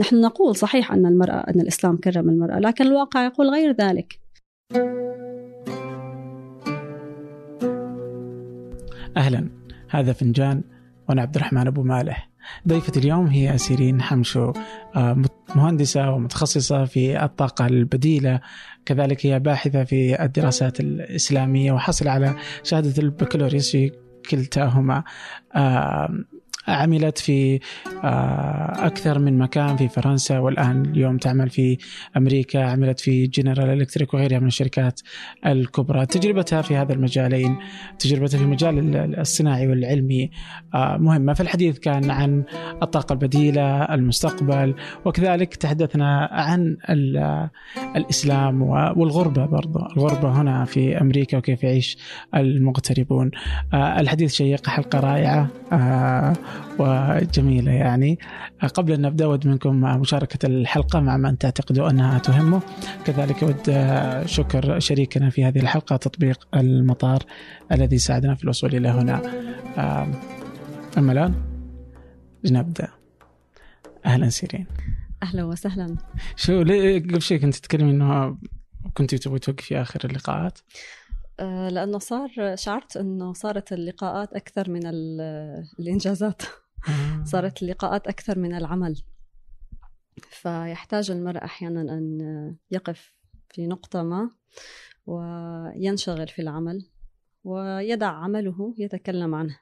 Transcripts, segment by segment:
نحن نقول صحيح أن المرأة أن الإسلام كرم المرأة لكن الواقع يقول غير ذلك. أهلا هذا فنجان وأنا عبد الرحمن أبو مالح. ضيفة اليوم هي سيرين حمشو آه، مهندسة ومتخصصة في الطاقة البديلة كذلك هي باحثة في الدراسات الإسلامية وحصل على شهادة البكالوريوس في كلتاهما. عملت في آه، أكثر من مكان في فرنسا والآن اليوم تعمل في أمريكا عملت في جنرال إلكتريك وغيرها من الشركات الكبرى. تجربتها في هذا المجالين تجربتها في المجال الصناعي والعلمي آه، مهمة. فالحديث كان عن الطاقة البديلة المستقبل وكذلك تحدثنا عن الإسلام والغربة برضو. الغربة هنا في أمريكا وكيف يعيش المغتربون. آه، الحديث شيق حلقة رائعة. وجميلة يعني. قبل أن نبدأ أود منكم مشاركة الحلقة مع من تعتقدوا أنها تهمه. كذلك أود شكر شريكنا في هذه الحلقة تطبيق المطار الذي ساعدنا في الوصول إلى هنا. أما الآن نبدأ أهلا سيرين. أهلا وسهلا. شو ليه قبل شيء كنت تتكلمي أنه كنت تبغي توقفي آخر اللقاءات؟ لأنه صار شعرت إنه صارت اللقاءات أكثر من الإنجازات. آه. صارت اللقاءات أكثر من العمل. فيحتاج المرء أحيانا أن يقف في نقطة ما وينشغل في العمل ويدع عمله يتكلم عنه.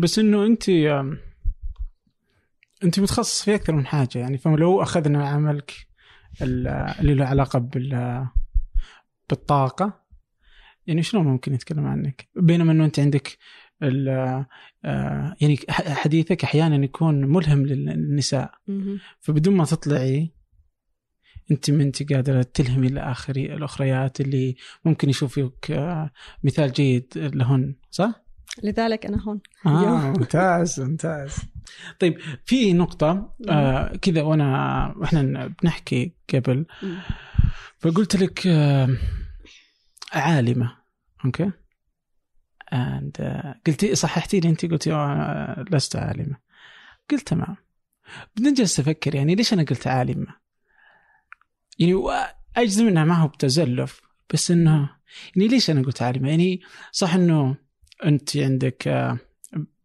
بس إنه انت انت متخصص في أكثر من حاجة يعني فلو أخذنا عملك اللي له علاقة بال بالطاقة يعني شلون ممكن يتكلم عنك؟ بينما إنه أنت عندك آه، يعني حديثك أحيانا يكون ملهم للنساء. فبدون ما تطلعي أنت ما أنت قادرة تلهمي الاخري الأخريات اللي ممكن يشوفوك آه، مثال جيد لهن صح؟ لذلك أنا هون. آه ممتاز ممتاز. طيب في نقطة آه كذا وأنا وإحنا بنحكي قبل. فقلت لك آه عالمة. okay؟ and uh, قلتي صححتي لي أنت قلتي uh, لست عالمة. قلت تمام. بدنا جالس أفكر يعني ليش أنا قلت عالمة؟ يعني أجزم إنها ما هو بتزلف بس إنه يعني ليش أنا قلت عالمة؟ يعني صح إنه أنت عندك uh,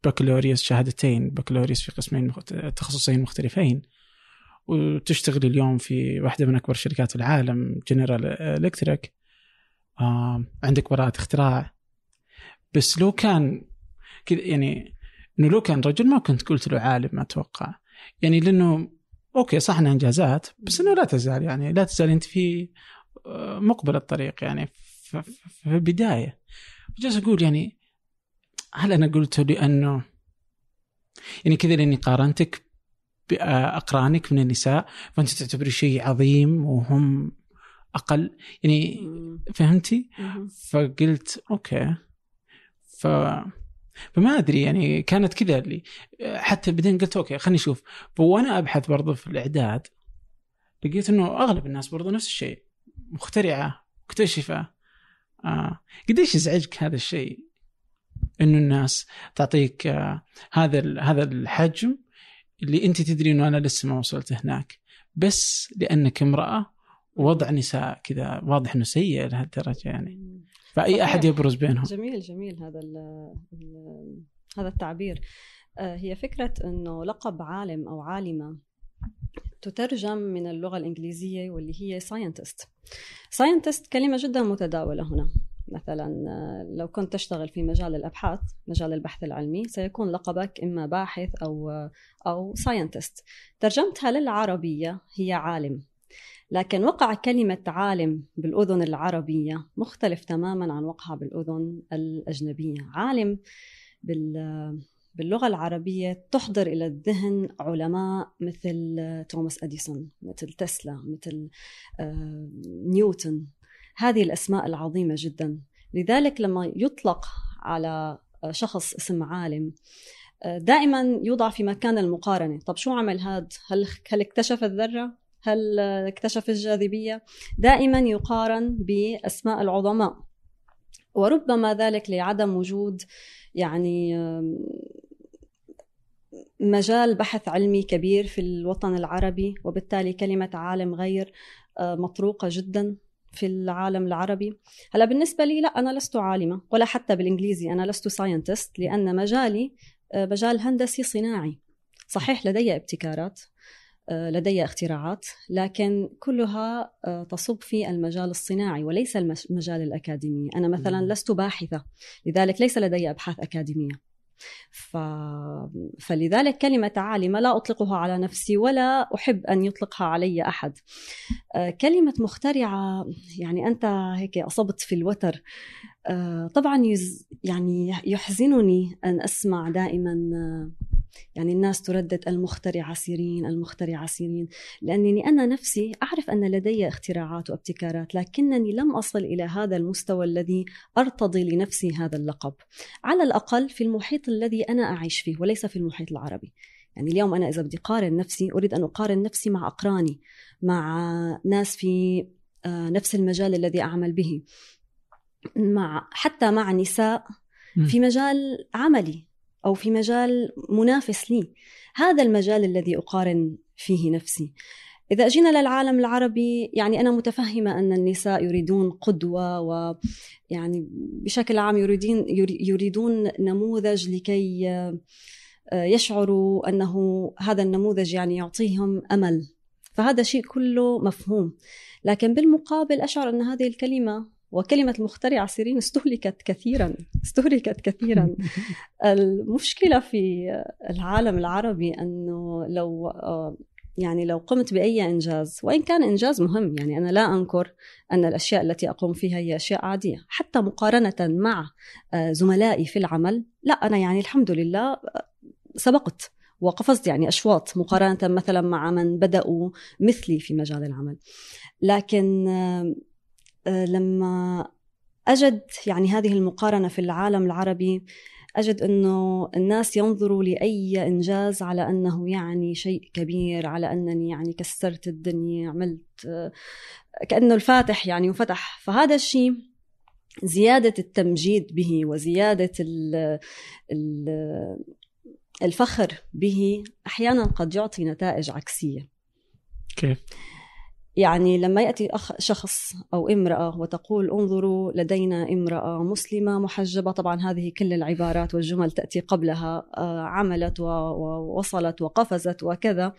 بكالوريوس شهادتين بكالوريوس في قسمين تخصصين مختلفين وتشتغل اليوم في واحدة من أكبر شركات العالم General Electric آه عندك براءة اختراع. بس لو كان كذا يعني إنه لو كان رجل ما كنت قلت له عالم أتوقع. يعني لأنه okay صح إنها إنجازات بس إنه لا تزال يعني لا تزال أنت في آه، مقبل الطريق يعني في البداية. جالس أقول يعني هل أنا قلت لأنه يعني كذا لأني قارنتك باقرانك من النساء فأنت تعتبري شيء عظيم وهم أقل. يعني فهمتي؟ فقلت okay. ف فما أدري يعني كانت كذا اللي حتى بعدين قلت okay خليني أشوف. وأنا أبحث برضو في الإعداد لقيت إنه أغلب الناس برضو نفس الشيء. مخترعة مكتشفة. آه. قديش يزعجك هذا الشيء؟ إنه الناس تعطيك آه هذا هذا الحجم اللي أنت تدري إنه أنا لسه ما وصلت هناك. بس لأنك امرأة ووضع نساء كذا واضح إنه سيء لهالدرجة يعني. فأي أحد يبرز بينهم. جميل جميل هذا ال ال هذا التعبير. آه، هي فكرة إنه لقب عالم أو عالمة تترجم من اللغة الإنجليزية واللي هي scientist scientist كلمة جدا متداولة هنا. مثلا آه، لو كنت تشتغل في مجال الأبحاث مجال البحث العلمي سيكون لقبك إما باحث أو آه، أو scientist ترجمتها للعربية هي عالم. لكن وقع كلمة عالم بالأذن العربية مختلف تماما عن وقعها بالأذن الأجنبية. عالم باللغة العربية تحضر إلى الذهن علماء مثل توماس أديسون مثل تسلا مثل آه، نيوتن. هذه الأسماء العظيمة جدا. لذلك لما يطلق على شخص اسم عالم آه، دائما يوضع في مكان المقارنة. طب شو عمل هاد؟ هل, هل اكتشف الذرة؟ هل اكتشف الجاذبية دائما يقارن بأسماء العظماء. وربما ذلك لعدم وجود يعني مجال بحث علمي كبير في الوطن العربي وبالتالي كلمة عالم غير آه، مطروقة جدا في العالم العربي. هلا بالنسبة لي لا أنا لست عالمة ولا حتى بالإنجليزي أنا لست ساينتست لأن مجالي آه، مجال هندسي صناعي. صحيح لدي ابتكارات لدي اختراعات لكن كلها تصب في المجال الصناعي وليس المجال الأكاديمي أنا مثلا لست باحثة لذلك ليس لدي أبحاث أكاديمية. ف... فلذلك كلمة عالمة لا أطلقها على نفسي ولا أحب أن يطلقها علي أحد. آه، كلمة مخترعة يعني أنت هيك أصبت في الوتر. آه، طبعا يز... يعني يحزنني أن أسمع دائما يعني الناس تردد المخترعة سيرين المخترعة سيرين لأنني أنا نفسي أعرف أن لدي اختراعات وابتكارات لكنني لم أصل إلى هذا المستوى الذي أرتضي لنفسي هذا اللقب. على الأقل في المحيط الذي أنا أعيش فيه وليس في المحيط العربي. يعني اليوم أنا إذا بدي قارن نفسي أريد أن أقارن نفسي مع أقراني مع ناس في آه، نفس المجال الذي أعمل به. مع حتى مع نساء في مجال عملي أو في مجال منافس لي. هذا المجال الذي أقارن فيه نفسي. إذا جينا للعالم العربي يعني أنا متفهمة أن النساء يريدون قدوة ويعني بشكل عام يريدين يريدون نموذج لكي آه، يشعروا أنه هذا النموذج يعني يعطيهم أمل. فهذا شيء كله مفهوم. لكن بالمقابل أشعر أن هذه الكلمة وكلمة المخترعة سيرين استهلكت كثيرا استهلكت كثيرا. المشكلة في العالم العربي أنه لو يعني لو قمت بأي إنجاز وإن كان إنجاز مهم يعني أنا لا أنكر أن الأشياء التي أقوم فيها هي أشياء عادية. حتى مقارنة مع زملائي في العمل لا أنا يعني الحمد لله سبقت وقفزت يعني أشواط مقارنة مثلا مع من بدأوا مثلي في مجال العمل. لكن لما أجد يعني هذه المقارنة في العالم العربي أجد أنه الناس ينظروا لأي إنجاز على أنه يعني شيء كبير على أنني يعني كسرت الدنيا عملت آه، كأنه الفاتح يعني انفتح فهذا الشيء زيادة التمجيد به وزيادة الفخر به أحيانا قد يعطي نتائج عكسية كيف؟ يعني لما يأتي أخ شخص أو امرأة وتقول انظروا لدينا امرأة مسلمة محجبة طبعا هذه كل العبارات والجمل تأتي قبلها آه، عملت ووصلت وقفزت وكذا.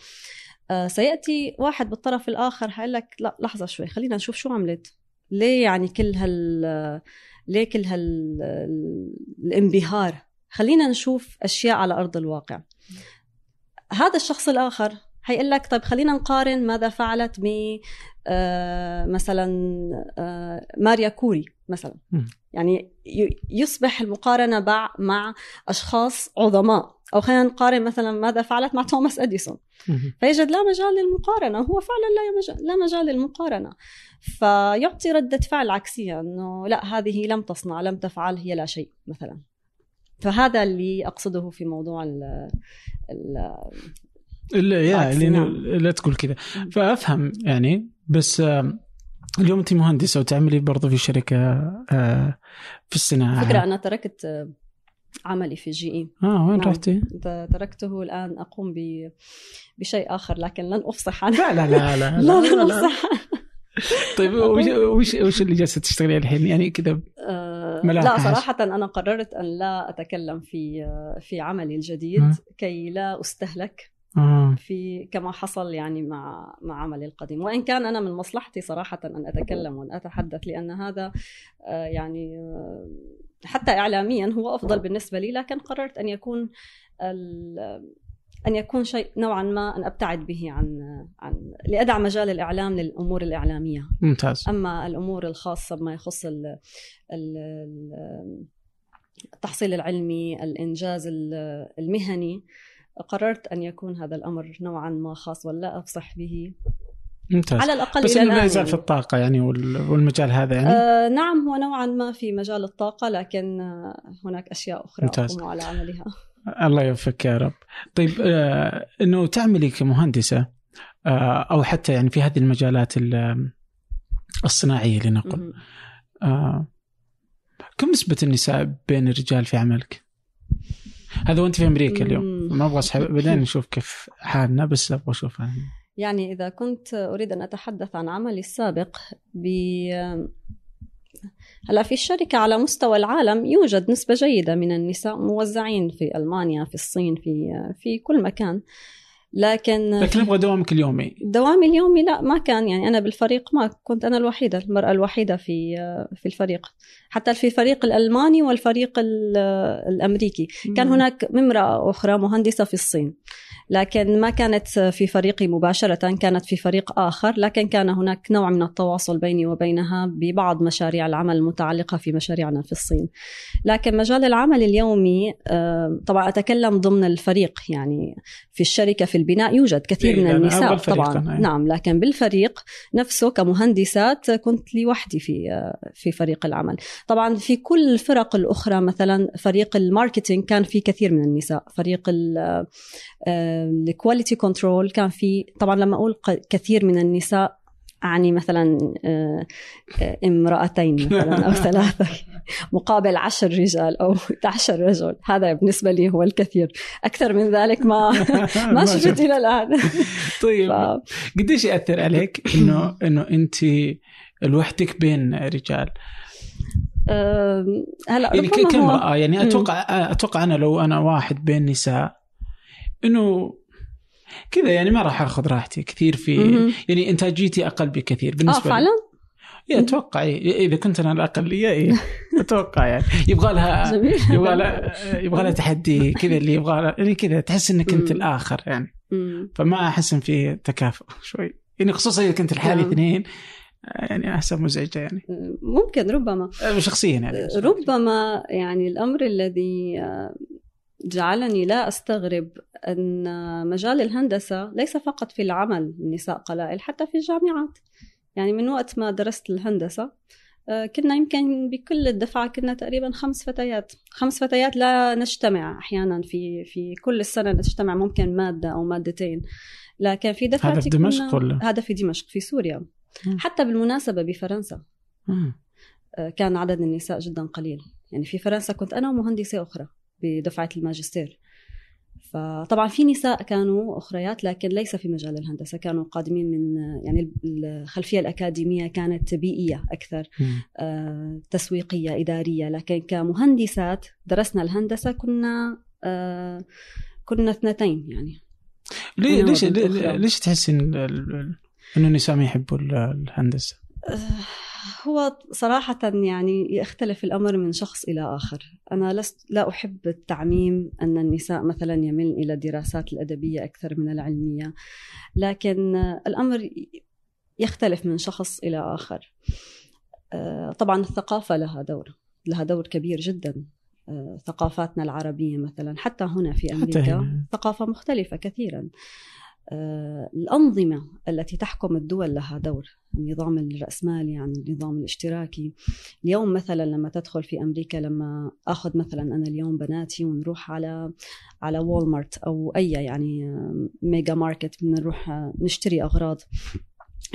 آه، سيأتي واحد بالطرف الآخر هيقول لك لا لحظة شوي خلينا نشوف شو عملت. ليه يعني كل هال ليه كل هال الانبهار؟ خلينا نشوف أشياء على أرض الواقع. هذا الشخص الآخر هيقول لك طيب خلينا نقارن ماذا فعلت ب آه، مثلا آه، ماريا كوري مثلا. يعني يصبح المقارنة مع أشخاص عظماء. أو خلينا نقارن مثلا ماذا فعلت مع توماس أديسون. فيجد لا مجال للمقارنة. هو فعلا لا مجال لا مجال للمقارنة. فيعطي ردة فعل عكسية إنه لا هذه لم تصنع لم تفعل هي لا شيء مثلا. فهذا اللي أقصده في موضوع ال لا يا اللي نعم. لا تقول كذا. فأفهم يعني بس اليوم أنت مهندسة وتعملي برضه في شركة آه، في الصناعة. فكرة أنا تركت آه، عملي في جي إي. آه وين نعم. رحتي؟ تركته الآن أقوم بشيء آخر لكن لن أفصح. عنه لا لا لا لا لا, لا, لا, لا. طيب وش وش وش اللي جالسة تشتغلي الحين؟ يعني كذا آه لا صراحة أنا قررت أن لا أتكلم في في عملي الجديد كي لا أستهلك آه. في كما حصل يعني مع مع عملي القديم. وإن كان أنا من مصلحتي صراحة أن أتكلم وأن أتحدث لأن هذا آه، يعني آه، حتى اعلاميا هو أفضل بالنسبة لي لكن قررت أن يكون أن يكون شيء نوعا ما أن أبتعد به عن عن لادع مجال الإعلام للأمور الإعلامية. ممتاز. أما الأمور الخاصة بما يخص التحصيل العلمي الإنجاز المهني قررت أن يكون هذا الأمر نوعا ما خاص ولا أفصح به. ممتاز. على الأقل بس إنه لا يزال في الطاقة يعني والمجال هذا يعني؟ آه نعم هو نوعا ما في مجال الطاقة لكن آه هناك أشياء أخرى ممتاز. أقوم على عملها. الله يوفقك يا رب. طيب آه إنه تعملي كمهندسة آه أو حتى يعني في هذه المجالات الصناعية لنقل. آه كم نسبة النساء بين الرجال في عملك؟ هذا وأنت في أمريكا اليوم. ما أبغى اسحب بعدين نشوف كيف حالنا بس أبغى أشوف. يعني إذا كنت أريد أن أتحدث عن عملي السابق ب هلا في الشركة على مستوى العالم يوجد نسبة جيدة من النساء موزعين في ألمانيا في الصين في في كل مكان. لكن لكن نبغى دوامك اليومي. دوامي اليومي لا ما كان يعني. أنا بالفريق ما كنت أنا الوحيدة المرأة الوحيدة في في الفريق. حتى في الفريق الألماني والفريق الأمريكي. كان هناك امراه أخرى مهندسة في الصين. لكن ما كانت في فريقي مباشرة كانت في فريق آخر. لكن كان هناك نوع من التواصل بيني وبينها ببعض مشاريع العمل المتعلقة في مشاريعنا في الصين. لكن مجال العمل اليومي آه، طبعا أتكلم ضمن الفريق يعني في الشركة في البناء يوجد كثير من النساء طبعا. نعم لكن بالفريق نفسه كمهندسات كنت لوحدي في آه، في فريق العمل. طبعا في كل الفرق الأخرى مثلا فريق ال marketing كان في كثير من النساء. فريق ال quality control كان في طبعا لما أقول كثير من النساء أعني مثلا آه، آه، امرأتين مثلا أو ثلاثة مقابل عشر رجال أو عشر رجل. هذا بالنسبة لي هو الكثير. أكثر من ذلك ما ما شفت إلى الآن. طيب. ف... قديش يأثر عليك إنه إنه أنت لوحدك بين رجال؟ هلا يعني كامرأة يعني أتوقع أتوقع أنا لو أنا واحد بين نساء إنه كذا يعني ما راح آخذ راحتي كثير في يعني إنتاجيتي أقل بكثير. بالنسبة آه فعلا؟ اي أتوقع إيه. إذا كنت أنا الاقليه إيه أتوقع يعني. يبغى لها يبغى لها يبغى لها تحدي كذا اللي يبغى لها يعني كذا تحس إنك أنت الآخر يعني. فما أحس إن في تكافؤ شوي. يعني خصوصا إذا كنت لحالي نعم. اثنين يعني احسها مزعجة يعني. ممكن ربما. شخصيا يعني ربما يعني الأمر الذي جعلني لا أستغرب أن مجال الهندسة ليس فقط في العمل النساء قلائل حتى في الجامعات. يعني من وقت ما درست الهندسة آه، كنا يمكن بكل الدفعة كنا تقريبا خمس فتيات. خمس فتيات لا نجتمع أحيانا في في كل السنة نجتمع ممكن مادة أو مادتين. لكن في دفعتي هذا في دمشق ولا؟ هذا في دمشق في سوريا. حتى بالمناسبة بفرنسا. آه، كان عدد النساء جدا قليل. يعني في فرنسا كنت أنا ومهندسة أخرى. بدفعة الماجستير. فطبعا في نساء كانوا أخريات لكن ليس في مجال الهندسة كانوا قادمين من يعني الخلفية الأكاديمية كانت بيئية أكثر آه، تسويقية إدارية. لكن كمهندسات درسنا الهندسة كنا آه، كنا اثنتين يعني. ليه ليش ليش تحس إن انه النساء ما يحبوا الهندسة؟ هو صراحة يعني يختلف الأمر من شخص إلى آخر. أنا لست لا أحب التعميم أن النساء مثلا يميل إلى الدراسات الأدبية أكثر من العلمية لكن الأمر يختلف من شخص إلى آخر. آه، طبعا الثقافة لها دور لها دور كبير جدا. آه، ثقافاتنا العربية مثلا حتى هنا في أمريكا ثقافة مختلفة كثيرا. الأنظمة التي تحكم الدول لها دور النظام الرأسمالي يعني النظام الاشتراكي. اليوم مثلا لما تدخل في أمريكا لما أخذ مثلا أنا اليوم بناتي ونروح على على Walmart أو أي يعني mega market بنروح نشتري أغراض.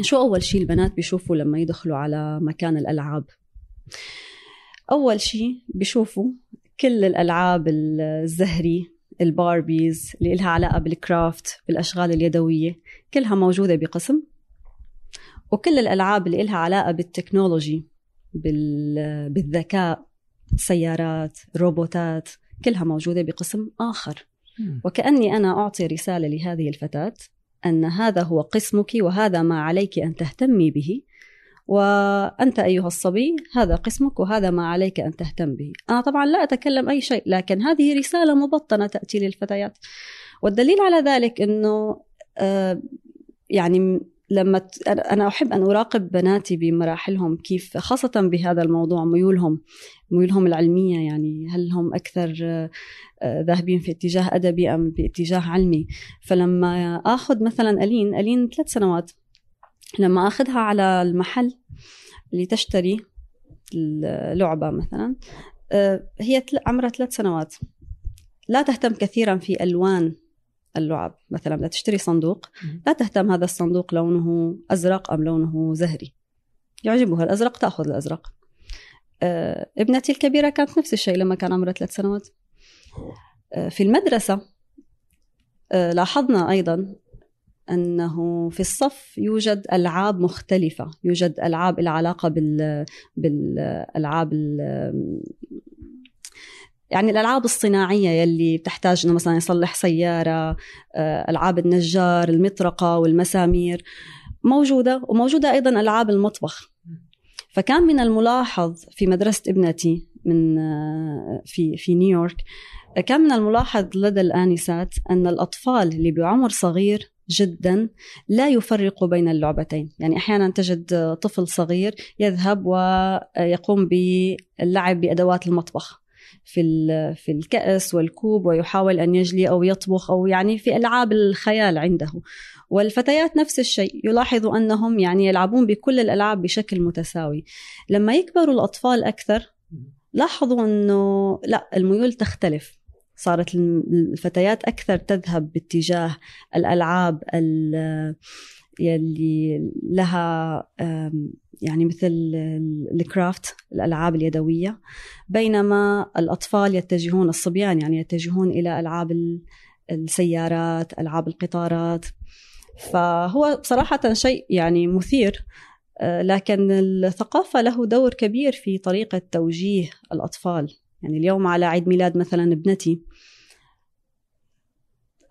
شو أول شيء البنات بيشوفوا لما يدخلوا على مكان الألعاب؟ أول شيء بيشوفوا كل الألعاب الزهري ال Barbies اللي لها علاقة بال craft بالأشغال اليدوية كلها موجودة بقسم. وكل الألعاب اللي لها علاقة بالتكنولوجي بالذكاء سيارات روبوتات كلها موجودة بقسم آخر. وكأني أنا أعطي رسالة لهذه الفتاة أن هذا هو قسمك وهذا ما عليك أن تهتمي به. وأنت أيها الصبي هذا قسمك وهذا ما عليك أن تهتم به. أنا طبعا لا أتكلم أي شيء لكن هذه رسالة مبطنة تأتي للفتيات. والدليل على ذلك أنه آه، يعني لما أنا أحب أن أراقب بناتي بمراحلهم كيف خاصة بهذا الموضوع ميولهم ميولهم العلمية يعني هل هم أكثر آه، ذاهبين في اتجاه أدبي أم باتجاه علمي. فلما آخذ مثلا ألين ألين ثلاث سنوات لما أخذها على المحل اللي تشتري اللعبة مثلا آه، هي عمرها ثلاث سنوات. لا تهتم كثيرا في ألوان اللعب. مثلا بدها تشتري صندوق لا تهتم هذا الصندوق لونه أزرق أم لونه زهري. يعجبها الأزرق تأخذ الأزرق. آه، ابنتي الكبيرة كانت نفس الشيء لما كان عمرها ثلاث سنوات. آه، في المدرسة لاحظنا أيضا أنه في الصف يوجد ألعاب مختلفة يوجد ألعاب العلاقة بال... بالألعاب ال... يعني الألعاب الصناعية يلي بتحتاج إنه مثلا يصلح سيارة ألعاب النجار المطرقة والمسامير موجودة وموجودة أيضا ألعاب المطبخ. فكان من الملاحظ في مدرسة ابنتي من في في نيويورك كان من الملاحظ لدى الآنسات أن الأطفال اللي بعمر صغير جدا لا يفرق بين اللعبتين. يعني أحيانا تجد طفل صغير يذهب ويقوم باللعب بأدوات المطبخ في في الكأس والكوب ويحاول أن يجلي أو يطبخ أو يعني في ألعاب الخيال عنده. والفتيات نفس الشيء يلاحظ أنهم يعني يلعبون بكل الألعاب بشكل متساوي. لما يكبروا الأطفال أكثر لاحظوا إنه لا الميول تختلف. صارت الفتيات أكثر تذهب باتجاه الألعاب يلي لها يعني مثل الكرافت الألعاب اليدوية. بينما الأطفال يتجهون الصبيان يعني يتجهون إلى ألعاب السيارات ألعاب القطارات. فهو صراحة شيء يعني مثير آه، لكن الثقافة له دور كبير في طريقة توجيه الأطفال. يعني اليوم على عيد ميلاد مثلا ابنتي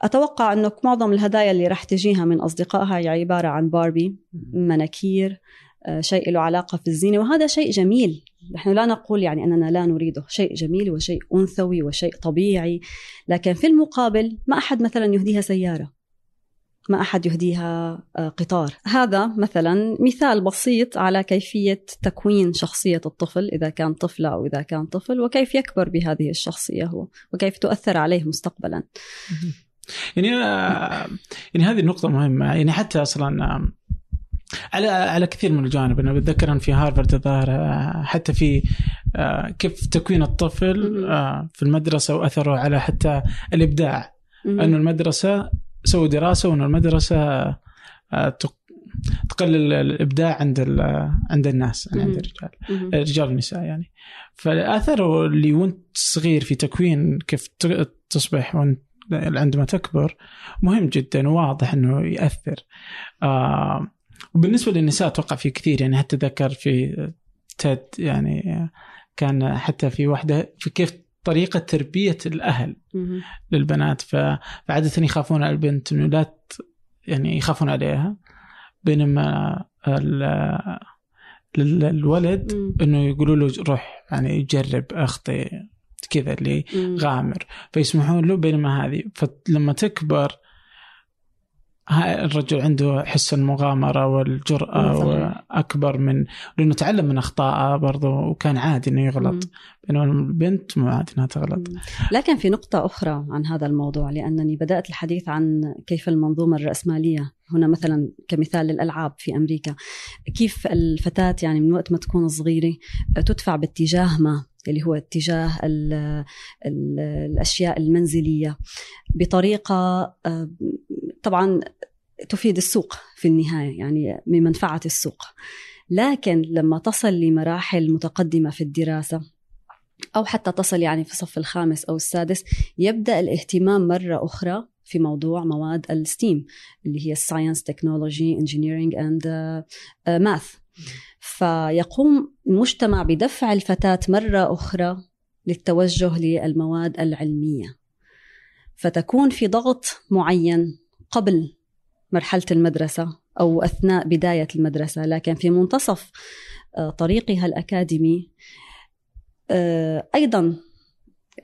أتوقع أنه معظم الهدايا اللي راح تجيها من أصدقائها هي عبارة عن باربي مناكير آه، شيء له علاقة في الزينة وهذا شيء جميل. نحن لا نقول يعني أننا لا نريده شيء جميل وشيء أنثوي وشيء طبيعي لكن في المقابل ما أحد مثلا يهديها سيارة. ما أحد يهديها آه، قطار. هذا مثلا مثال بسيط على كيفية تكوين شخصية الطفل إذا كان طفلة أو إذا كان طفل وكيف يكبر بهذه الشخصية هو وكيف تؤثر عليه مستقبلا. يعني آه، يعني هذه النقطة مهمة. يعني حتى أصلا آه، على على كثير من الجوانب أنا بتذكر أن في هارفرد الظاهر حتى في كيف تكوين الطفل في المدرسة وأثره على حتى الإبداع. انه المدرسة سووا دراسة وانه المدرسة آه، تقلل الإبداع عند عند الناس يعني عند الرجال. الرجال والنساء يعني. فاثره اللي وأنت صغير في تكوين كيف تصبح وأنت عندما تكبر مهم جدا وواضح إنه يأثر. آه وبالنسبة للنساء أتوقع في كثير يعني حتى ذكر في تيد يعني كان حتى في واحدة في كيف طريقة تربية الأهل للبنات. فعادة يخافون على البنت إنه لا يعني يخافون عليها بينما الولد إنه يقولوا له روح يعني جرب أخطي كذا اللي غامر. فيسمحون له بينما هذه فلما تكبر الرجل عنده حس المغامرة والجرأة أكبر من لأنه تعلم من أخطائه برضه وكان عادي أنه يغلط. بينما البنت مو عادي أنها تغلط. لكن في نقطة أخرى عن هذا الموضوع لأنني بدأت الحديث عن كيف المنظومة الرأسمالية هنا مثلا كمثال للألعاب في أمريكا كيف الفتاة يعني من وقت ما تكون صغيرة تدفع باتجاه ما اللي هو اتجاه ال ال الأشياء المنزلية بطريقة آه، طبعا تفيد السوق في النهاية يعني بمنفعه السوق. لكن لما تصل لمراحل متقدمة في الدراسة أو حتى تصل يعني في الصف الخامس أو السادس يبدأ الاهتمام مرة أخرى في موضوع مواد ال STEM اللي هي ال science technology engineering and math فيقوم المجتمع بدفع الفتاة مرة أخرى للتوجه للمواد العلمية. فتكون في ضغط معين قبل مرحلة المدرسة أو أثناء بداية المدرسة لكن في منتصف آه، طريقها الأكاديمي. آه، أيضا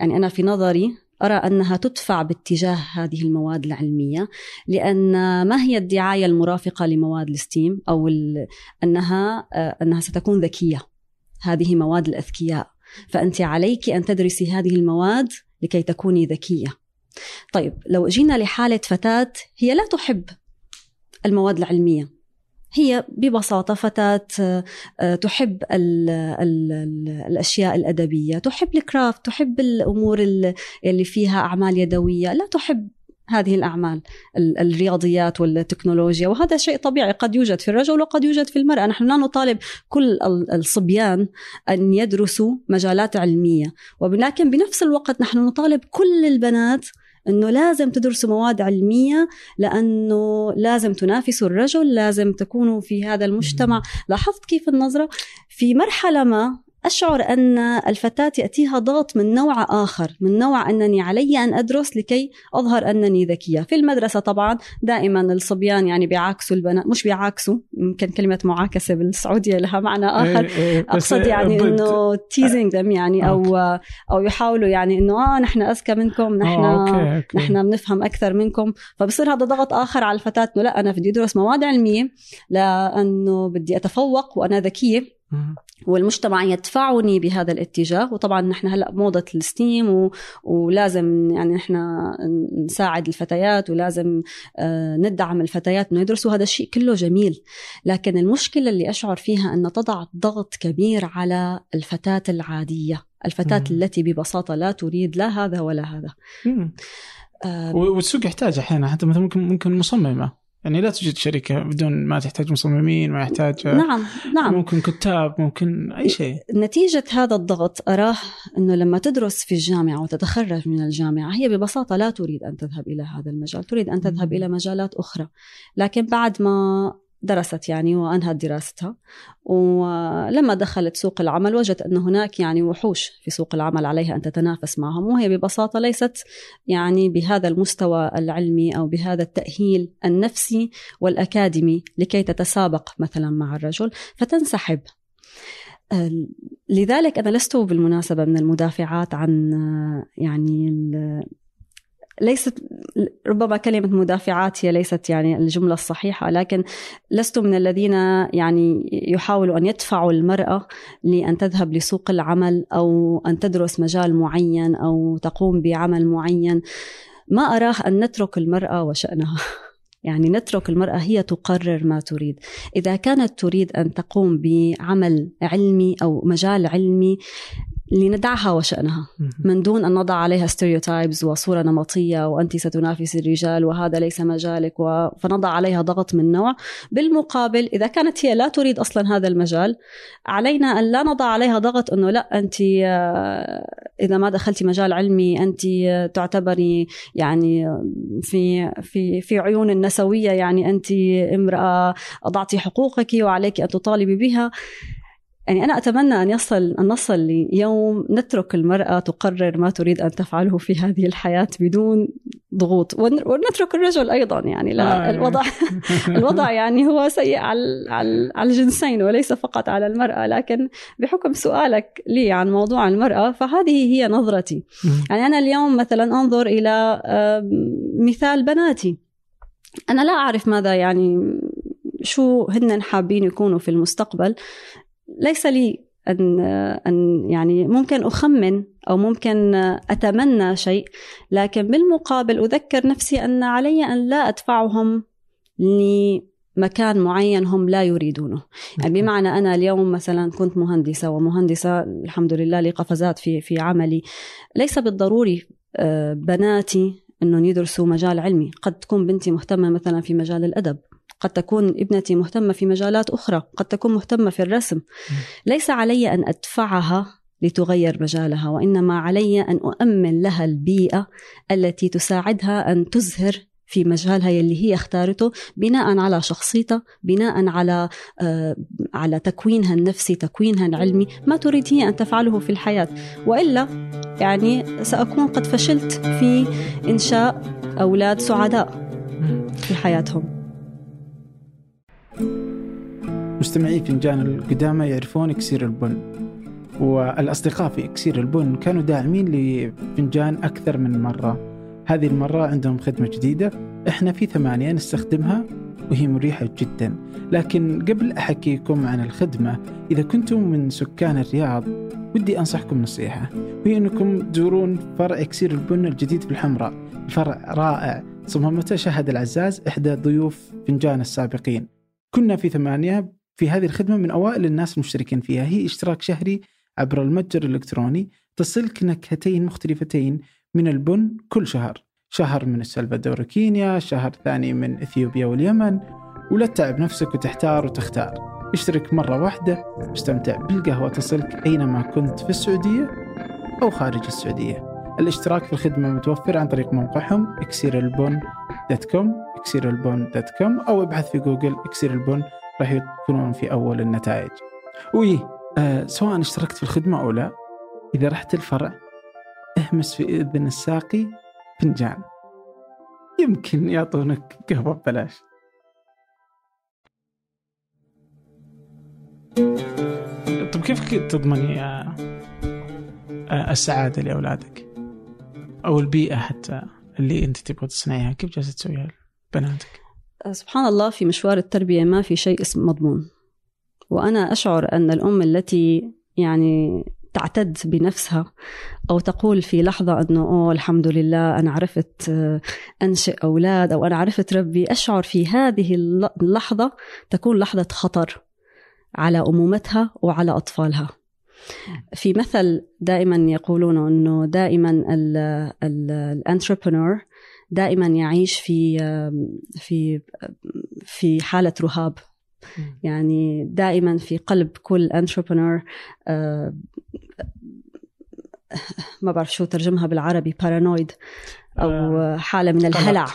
يعني أنا في نظري أرى أنها تدفع باتجاه هذه المواد العلمية لأن ما هي الدعاية المرافقة لمواد الستيم أو أنها آه، أنها ستكون ذكية هذه مواد الأذكياء. فأنت عليك أن تدرسي هذه المواد لكي تكوني ذكية. طيب لو جينا لحالة فتاة هي لا تحب المواد العلمية. هي ببساطة فتاة آه، تحب ال ال ال الأشياء الأدبية تحب الكرافت تحب الأمور اللي فيها أعمال يدوية لا تحب هذه الأعمال الرياضيات والتكنولوجيا. وهذا شيء طبيعي قد يوجد في الرجل وقد يوجد في المرأة. نحن لا نطالب كل الصبيان أن يدرسوا مجالات علمية. ولكن بنفس الوقت نحن نطالب كل البنات إنه لازم تدرسوا مواد علمية لأنه لازم تنافسوا الرجل لازم تكونوا في هذا المجتمع. لاحظت كيف النظرة؟ في مرحلة ما أشعر أن الفتاة يأتيها ضغط من نوع آخر من نوع أنني علي أن أدرس لكي أظهر أنني ذكية. في المدرسة طبعا دائما الصبيان يعني بيعاكسوا البنات مش بيعاكسوا يمكن كلمة معاكسة بالسعودية لها معنى إيه، آخر. إيه، أقصد يعني أنه تيزنج them يعني أو أو يحاولوا يعني أنه آه نحن أذكى منكم نحن آه، نحن بنفهم أكثر منكم. فبصير هذا ضغط آخر على الفتاة أنه لا أنا بدي أدرس مواد علمية لأنه بدي أتفوق وأنا ذكية. والمجتمع يدفعني بهذا الاتجاه. وطبعا نحن هلأ موضة الستيم و... ولازم يعني نحن نساعد الفتيات ولازم آه، ندعم الفتيات إنه يدرسوا هذا الشيء كله جميل. لكن المشكلة اللي أشعر فيها ان تضع ضغط كبير على الفتاة العادية الفتاة مم. التي ببساطة لا تريد لا هذا ولا هذا. والسوق يحتاج أحيانا حتى مثلا ممكن ممكن مصممة. يعني لا توجد شركة بدون ما تحتاج مصممين ما يحتاج نعم نعم. ممكن كتاب ممكن أي شيء. نتيجة هذا الضغط أراه أنه لما تدرس في الجامعة وتتخرج من الجامعة هي ببساطة لا تريد أن تذهب إلى هذا المجال تريد أن تذهب إلى مجالات أخرى. لكن بعد ما درست يعني وأنهت دراستها. ولما دخلت سوق العمل وجدت أن هناك يعني وحوش في سوق العمل عليها أن تتنافس معهم وهي ببساطة ليست يعني بهذا المستوى العلمي أو بهذا التأهيل النفسي والأكاديمي لكي تتسابق مثلا مع الرجل فتنسحب. لذلك أنا لست بالمناسبة من المدافعات عن يعني ليست ربما كلمة مدافعات هي ليست يعني الجملة الصحيحة لكن لست من الذين يعني يحاولوا أن يدفعوا المرأة لأن تذهب لسوق العمل أو أن تدرس مجال معين أو تقوم بعمل معين. ما أراه أن نترك المرأة وشأنها. يعني نترك المرأة هي تقرر ما تريد. إذا كانت تريد أن تقوم بعمل علمي أو مجال علمي لندعها وشأنها من دون أن نضع عليها stereotypes وصورة نمطية وأنت ستنافسي الرجال وهذا ليس مجالك و... فنضع عليها ضغط من نوع. بالمقابل إذا كانت هي لا تريد أصلا هذا المجال علينا أن لا نضع عليها ضغط أنه لا أنت آه، إذا ما دخلتي مجال علمي أنت تعتبري يعني في في في عيون النسوية يعني أنت امرأة أضعتي حقوقك وعليك أن تطالبي بها. يعني أنا أتمنى أن يصل أن نصل ليوم نترك المرأة تقرر ما تريد أن تفعله في هذه الحياة بدون ضغوط. ونترك الرجل أيضا يعني لا آه. الوضع الوضع يعني هو سيء على على الجنسين وليس فقط على المرأة. لكن بحكم سؤالك لي عن موضوع المرأة فهذه هي نظرتي. يعني أنا اليوم مثلا أنظر إلى مثال بناتي. أنا لا أعرف ماذا يعني شو هن حابين يكونوا في المستقبل. ليس لي أن أن يعني ممكن أخمن أو ممكن أتمنى شيء لكن بالمقابل أذكر نفسي أن علي أن لا أدفعهم لمكان معين هم لا يريدونه. يعني بمعنى أنا اليوم مثلا كنت مهندسة ومهندسة الحمد لله لي قفزات في في عملي. ليس بالضروري آه، بناتي إنهم يدرسوا مجال علمي. قد تكون بنتي مهتمة مثلا في مجال الأدب. قد تكون ابنتي مهتمة في مجالات أخرى قد تكون مهتمة في الرسم. ليس علي أن أدفعها لتغير مجالها وإنما علي أن أؤمن لها البيئة التي تساعدها أن تزهر في مجالها يلي هي اختارته بناء على شخصيتها بناء على آه على تكوينها النفسي تكوينها العلمي ما تريد هي أن تفعله في الحياة. وإلا يعني سأكون قد فشلت في إنشاء أولاد سعداء في حياتهم. مستمعي فنجان القدامى يعرفون إكسير البن. والأصدقاء في إكسير البن كانوا داعمين لفنجان أكثر من مرة. هذه المرة عندهم خدمة جديدة إحنا في ثمانية نستخدمها وهي مريحة جدا. لكن قبل أحكيكم عن الخدمة إذا كنتم من سكان الرياض ودي أنصحكم نصيحة. وهي أنكم تزورون فرع إكسير البن الجديد في الحمراء. الفرع رائع صممته شهد العزاز إحدى ضيوف فنجان السابقين. كنا في ثمانية في هذه الخدمة من أوائل الناس المشتركين فيها. هي إشتراك شهري عبر المتجر الإلكتروني تصلك نكهتين مختلفتين من البن كل شهر. شهر من السلفادور وكينيا شهر ثاني من إثيوبيا واليمن ولا تتعب نفسك وتحتار وتختار. اشترك مرة واحدة واستمتع بالقهوة. تصلك أينما كنت في السعودية أو خارج السعودية. الاشتراك في الخدمة متوفر عن طريق موقعهم اكسيرالبون dot com اكسيرالبون dot com أو ابحث في جوجل اكسيرالبون راح يكونون في أول النتائج. وي آه سواء اشتركت في الخدمة أو لا إذا رحت الفرع اهمس في إذن الساقي فنجان. يمكن يعطونك قهوة ببلاش. طيب كيف تضمني آه، آه، السعادة لأولادك؟ أو البيئة حتى اللي أنت تبغى تصنعيها كيف جالسة تسويها لبناتك؟ سبحان الله في مشوار التربية ما في شيء اسمه مضمون. وأنا أشعر أن الأم التي يعني تعتد بنفسها أو تقول في لحظة أنه أوه الحمد لله أنا عرفت أنشئ أولاد أو أنا عرفت ربي أشعر في هذه اللحظة تكون لحظة خطر على أمومتها وعلى أطفالها. في مثل دائما يقولون أنه دائما الانتربرنور دائما يعيش في في في حالة رهاب. يعني دائما في قلب كل entrepreneur آه، ما بعرف شو ترجمها بالعربي paranoid أو آه، حالة من الهلع.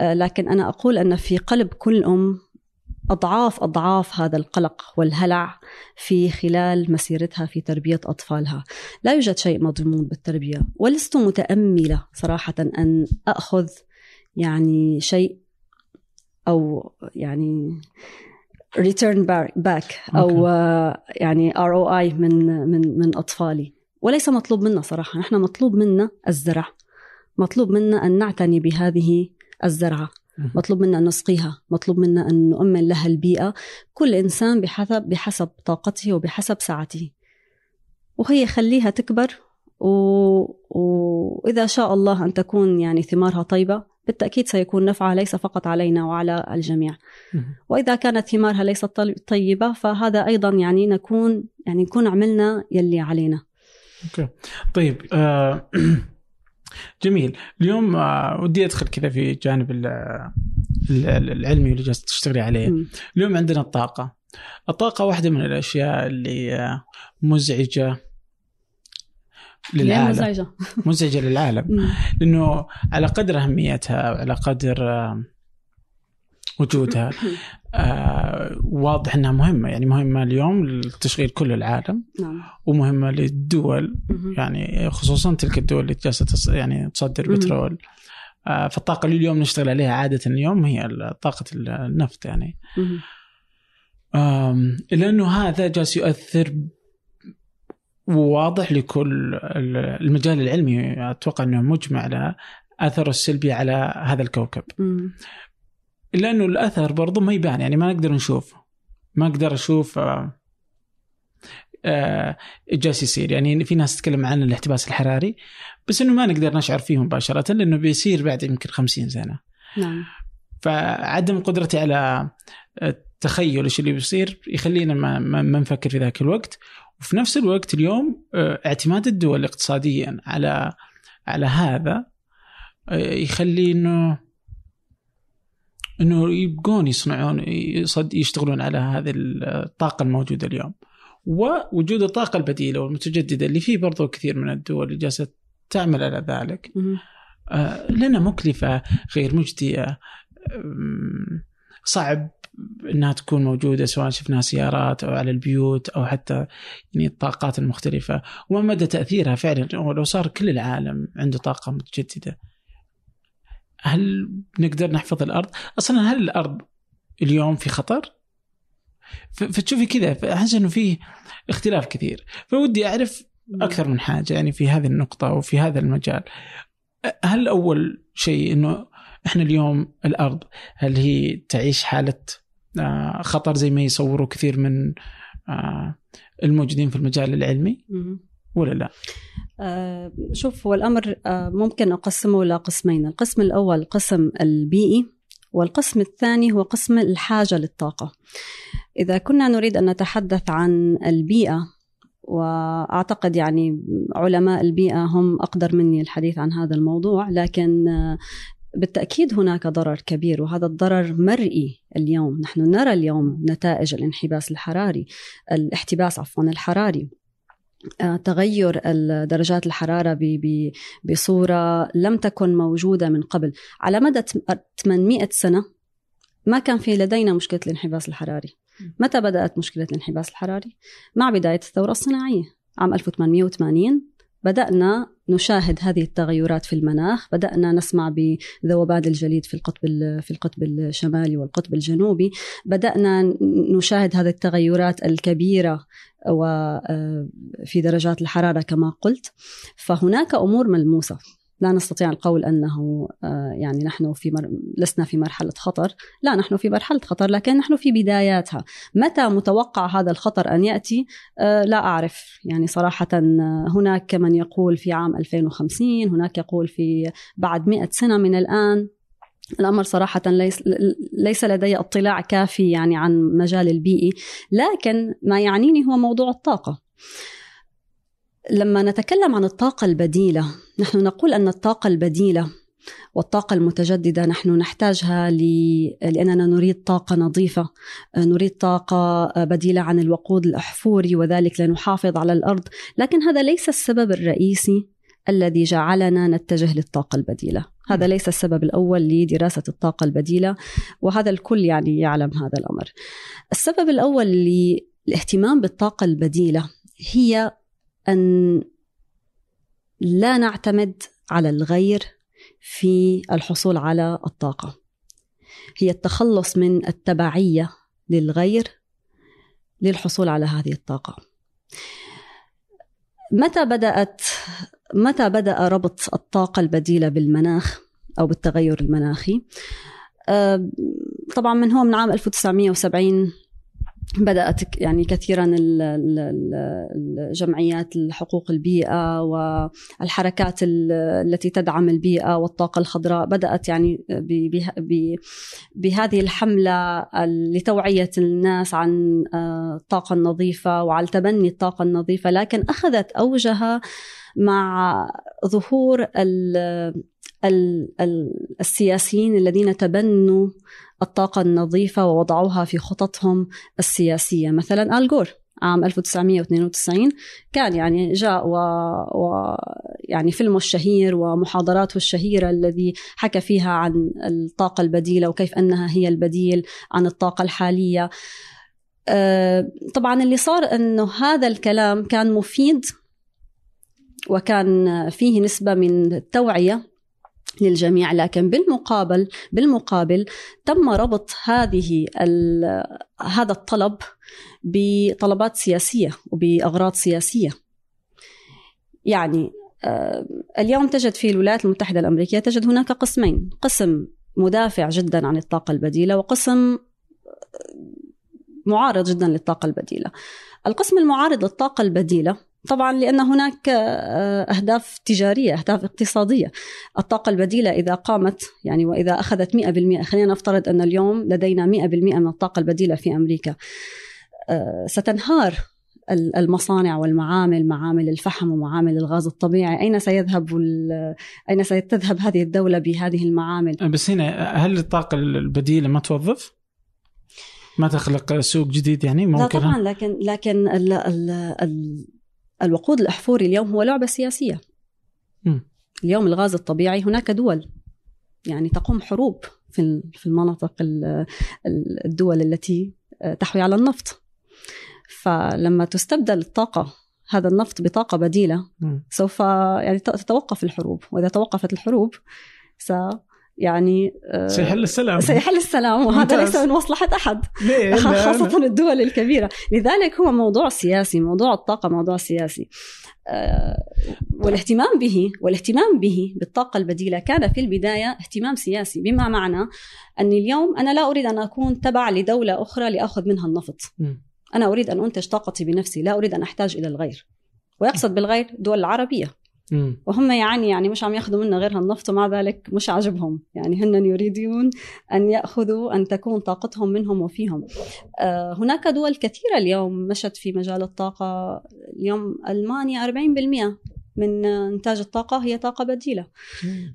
آه، لكن أنا أقول أن في قلب كل أم أضعاف أضعاف هذا القلق والهلع في خلال مسيرتها في تربية أطفالها، لا يوجد شيء مضمون بالتربية، ولست متأملة صراحة أن أخذ يعني شيء أو يعني return back أو يعني اي من من من أطفالي. وليس مطلوب منا صراحة. نحن مطلوب منا الزرع. مطلوب منا أن نعتني بهذه الزرعة. مطلوب منا أن نسقيها مطلوب منا أن نؤمن لها البيئة. كل إنسان بحسب بحسب طاقته وبحسب سعته. وهي خليها تكبر و... وإذا شاء الله أن تكون يعني ثمارها طيبة بالتأكيد سيكون نفعها ليس فقط علينا وعلى الجميع. وإذا كانت ثمارها ليست طيبة فهذا أيضا يعني نكون يعني نكون عملنا يلي علينا. أوكي. طيب آه جميل. اليوم آه ودي أدخل كذا في جانب العلمي اللي جالس تشتغلي عليه. اليوم عندنا الطاقة. الطاقة واحدة من الأشياء اللي آه، مزعجة للعالم. مزعجة. مزعجة للعالم. لأنه على قدر أهميتها وعلى قدر وجودها. آه واضح إنها مهمة. يعني مهمة اليوم لتشغيل كل العالم نعم. ومهمة للدول يعني خصوصا تلك الدول اللي جالسة يعني تصدر بترول. آه فالطاقة اللي اليوم نشتغل عليها عادة اليوم هي طاقة النفط يعني. إلا إنه هذا جالس يؤثر وواضح لكل المجال العلمي. أتوقع إنه مجمع على أثره السلبي على هذا الكوكب. إلا أنه الأثر برضو ما يبان يعني ما نقدر نشوف ما أقدر أشوف آه آه جالس يصير يعني في ناس تتكلم عن الاحتباس الحراري بس إنه ما نقدر نشعر فيه مباشرة لأنه بيصير بعد يمكن خمسين سنة. نعم. فعدم قدرتي على التخيل إيش اللي بيصير يخلينا ما, ما, نفكر في ذاك الوقت وفي نفس الوقت اليوم آه، اعتماد الدول اقتصاديا على على هذا آه، يخلي إنه إنه يبقون يصنعون يشتغلون على هذه الطاقة الموجودة اليوم. ووجود الطاقة البديلة والمتجددة اللي فيه برضو كثير من الدول اللي جالسة تعمل على ذلك. آه لنا مكلفة غير مجدية. صعب إنها تكون موجودة سواء شفناها سيارات أو على البيوت أو حتى يعني الطاقات المختلفة. وما مدى تأثيرها فعلا؟ لو صار كل العالم عنده طاقة متجددة. هل نقدر نحفظ الأرض؟ أصلا هل الأرض اليوم في خطر؟ فتشوفي كذا احس إنه فيه اختلاف كثير. فودي أعرف أكثر من حاجة يعني في هذه النقطة وفي هذا المجال. هل أول شيء إنه إحنا اليوم الأرض هل هي تعيش حالة آه، خطر زي ما يصوروا كثير من آه، الموجودين في المجال العلمي؟ ولا لا؟ آه شوف هو الأمر آه ممكن أقسمه إلى قسمين، القسم الأول القسم البيئي والقسم الثاني هو قسم الحاجة للطاقة. إذا كنا نريد أن نتحدث عن البيئة وأعتقد يعني علماء البيئة هم أقدر مني الحديث عن هذا الموضوع لكن آه، بالتأكيد هناك ضرر كبير وهذا الضرر مرئي اليوم نحن نرى اليوم نتائج الانحباس الحراري الاحتباس عفوا الحراري تغير درجات الحرارة بصورة لم تكن موجودة من قبل على مدى 800 سنة ما كان في لدينا مشكلة الانحباس الحراري متى بدأت مشكلة الانحباس الحراري؟ مع بداية الثورة الصناعية عام 1880 بدأنا نشاهد هذه التغيرات في المناخ بدأنا نسمع بذوبان الجليد في القطب في القطب الشمالي والقطب الجنوبي بدأنا نشاهد هذه التغيرات الكبيرة وفي درجات الحرارة كما قلت. فهناك أمور ملموسة. لا نستطيع القول أنه آه، يعني نحن في مر... لسنا في مرحلة خطر، لا نحن في مرحلة خطر لكن نحن في بداياتها، متى متوقع هذا الخطر أن يأتي؟ آه، لا أعرف، يعني صراحة هناك من يقول في عام 2050 هناك يقول في بعد 100 سنة من الآن. الأمر صراحة ليس ليس لدي اطلاع كافي يعني عن مجال البيئي لكن ما يعنيني هو موضوع الطاقة. لما نتكلم عن الطاقة البديلة نحن نقول أن الطاقة البديلة والطاقة المتجددة نحن نحتاجها لأننا نريد طاقة نظيفة نريد طاقة بديلة عن الوقود الأحفوري وذلك لنحافظ على الأرض. لكن هذا ليس السبب الرئيسي الذي جعلنا نتجه للطاقة البديلة. هذا ليس السبب الأول لدراسة الطاقة البديلة وهذا الكل يعني يعلم هذا الأمر. السبب الأول للاهتمام بالطاقة البديلة هي أن لا نعتمد على الغير في الحصول على الطاقة. هي التخلص من التبعية للغير للحصول على هذه الطاقة. متى بدأت متى بدأ ربط الطاقة البديلة بالمناخ أو بالتغير المناخي؟ آه، طبعا من هو؟ من عام 1970 بدأت يعني كثيرا الجمعيات حقوق البيئة والحركات التي تدعم البيئة والطاقة الخضراء بدأت يعني بهذه الحملة لتوعية الناس عن آه، الطاقة النظيفة وعلى تبني الطاقة النظيفة لكن أخذت أوجها مع ظهور السياسيين الذين تبنوا الطاقة النظيفة ووضعوها في خططهم السياسية. مثلا آل عام 1992 كان يعني جاء و... و يعني فيلمه الشهير ومحاضراته الشهيرة الذي حكى فيها عن الطاقة البديلة وكيف أنها هي البديل عن الطاقة الحالية. آه، طبعا اللي صار أنه هذا الكلام كان مفيد وكان فيه نسبة من التوعية للجميع لكن بالمقابل بالمقابل تم ربط هذه هذا الطلب بطلبات سياسية وبأغراض سياسية. يعني آه، اليوم تجد في الولايات المتحدة الأمريكية تجد هناك قسمين قسم مدافع جدا عن الطاقة البديلة وقسم معارض جدا للطاقة البديلة. القسم المعارض للطاقة البديلة طبعا لأن هناك آه، أهداف تجارية أهداف اقتصادية. الطاقة البديلة إذا قامت يعني وإذا أخذت 100% خلينا نفترض أن اليوم لدينا 100% من الطاقة البديلة في أمريكا. آه، ستنهار المصانع والمعامل معامل الفحم ومعامل الغاز الطبيعي. أين سيذهب أين ستذهب هذه الدولة بهذه المعامل؟ بس هنا هل الطاقة البديلة ما توظف؟ ما تخلق سوق جديد يعني؟ ممكن. لا طبعا لكن لكن ال ال ال الوقود الأحفوري اليوم هو لعبة سياسية. م. اليوم الغاز الطبيعي هناك دول يعني تقوم حروب في في المناطق الدول التي تحوي على النفط. فلما تستبدل الطاقة هذا النفط بطاقة بديلة سوف يعني تتوقف الحروب. وإذا توقفت الحروب س يعني آه، سيحل السلام. سيحل السلام. وهذا ليس من مصلحة أحد خاصة الدول الكبيرة. لذلك هو موضوع سياسي موضوع الطاقة موضوع سياسي. آه، والاهتمام به والاهتمام به بالطاقة البديلة كان في البداية اهتمام سياسي. بما معنى أني اليوم أنا لا أريد أن أكون تبع لدولة أخرى لأخذ منها النفط. أنا أريد أن أنتج طاقتي بنفسي لا أريد أن أحتاج إلى الغير. ويقصد بالغير الدول العربية وهم يعني يعني مش عم ياخذوا منا غير هالنفط ومع ذلك مش عاجبهم. يعني هن يريدون أن يأخذوا أن تكون طاقتهم منهم وفيهم. آه هناك دول كثيرة اليوم مشت في مجال الطاقة. اليوم ألمانيا 40% من إنتاج الطاقة هي طاقة بديلة.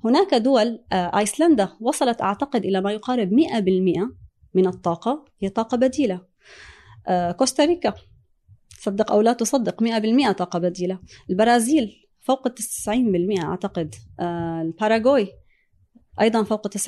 هناك دول آه أيسلندا وصلت أعتقد إلى ما يقارب 100% من الطاقة هي طاقة بديلة. آه كوستاريكا صدق أو لا تصدق 100% طاقة بديلة. البرازيل فوق ال 90% أعتقد. آه، الباراغواي. أيضا فوق 90%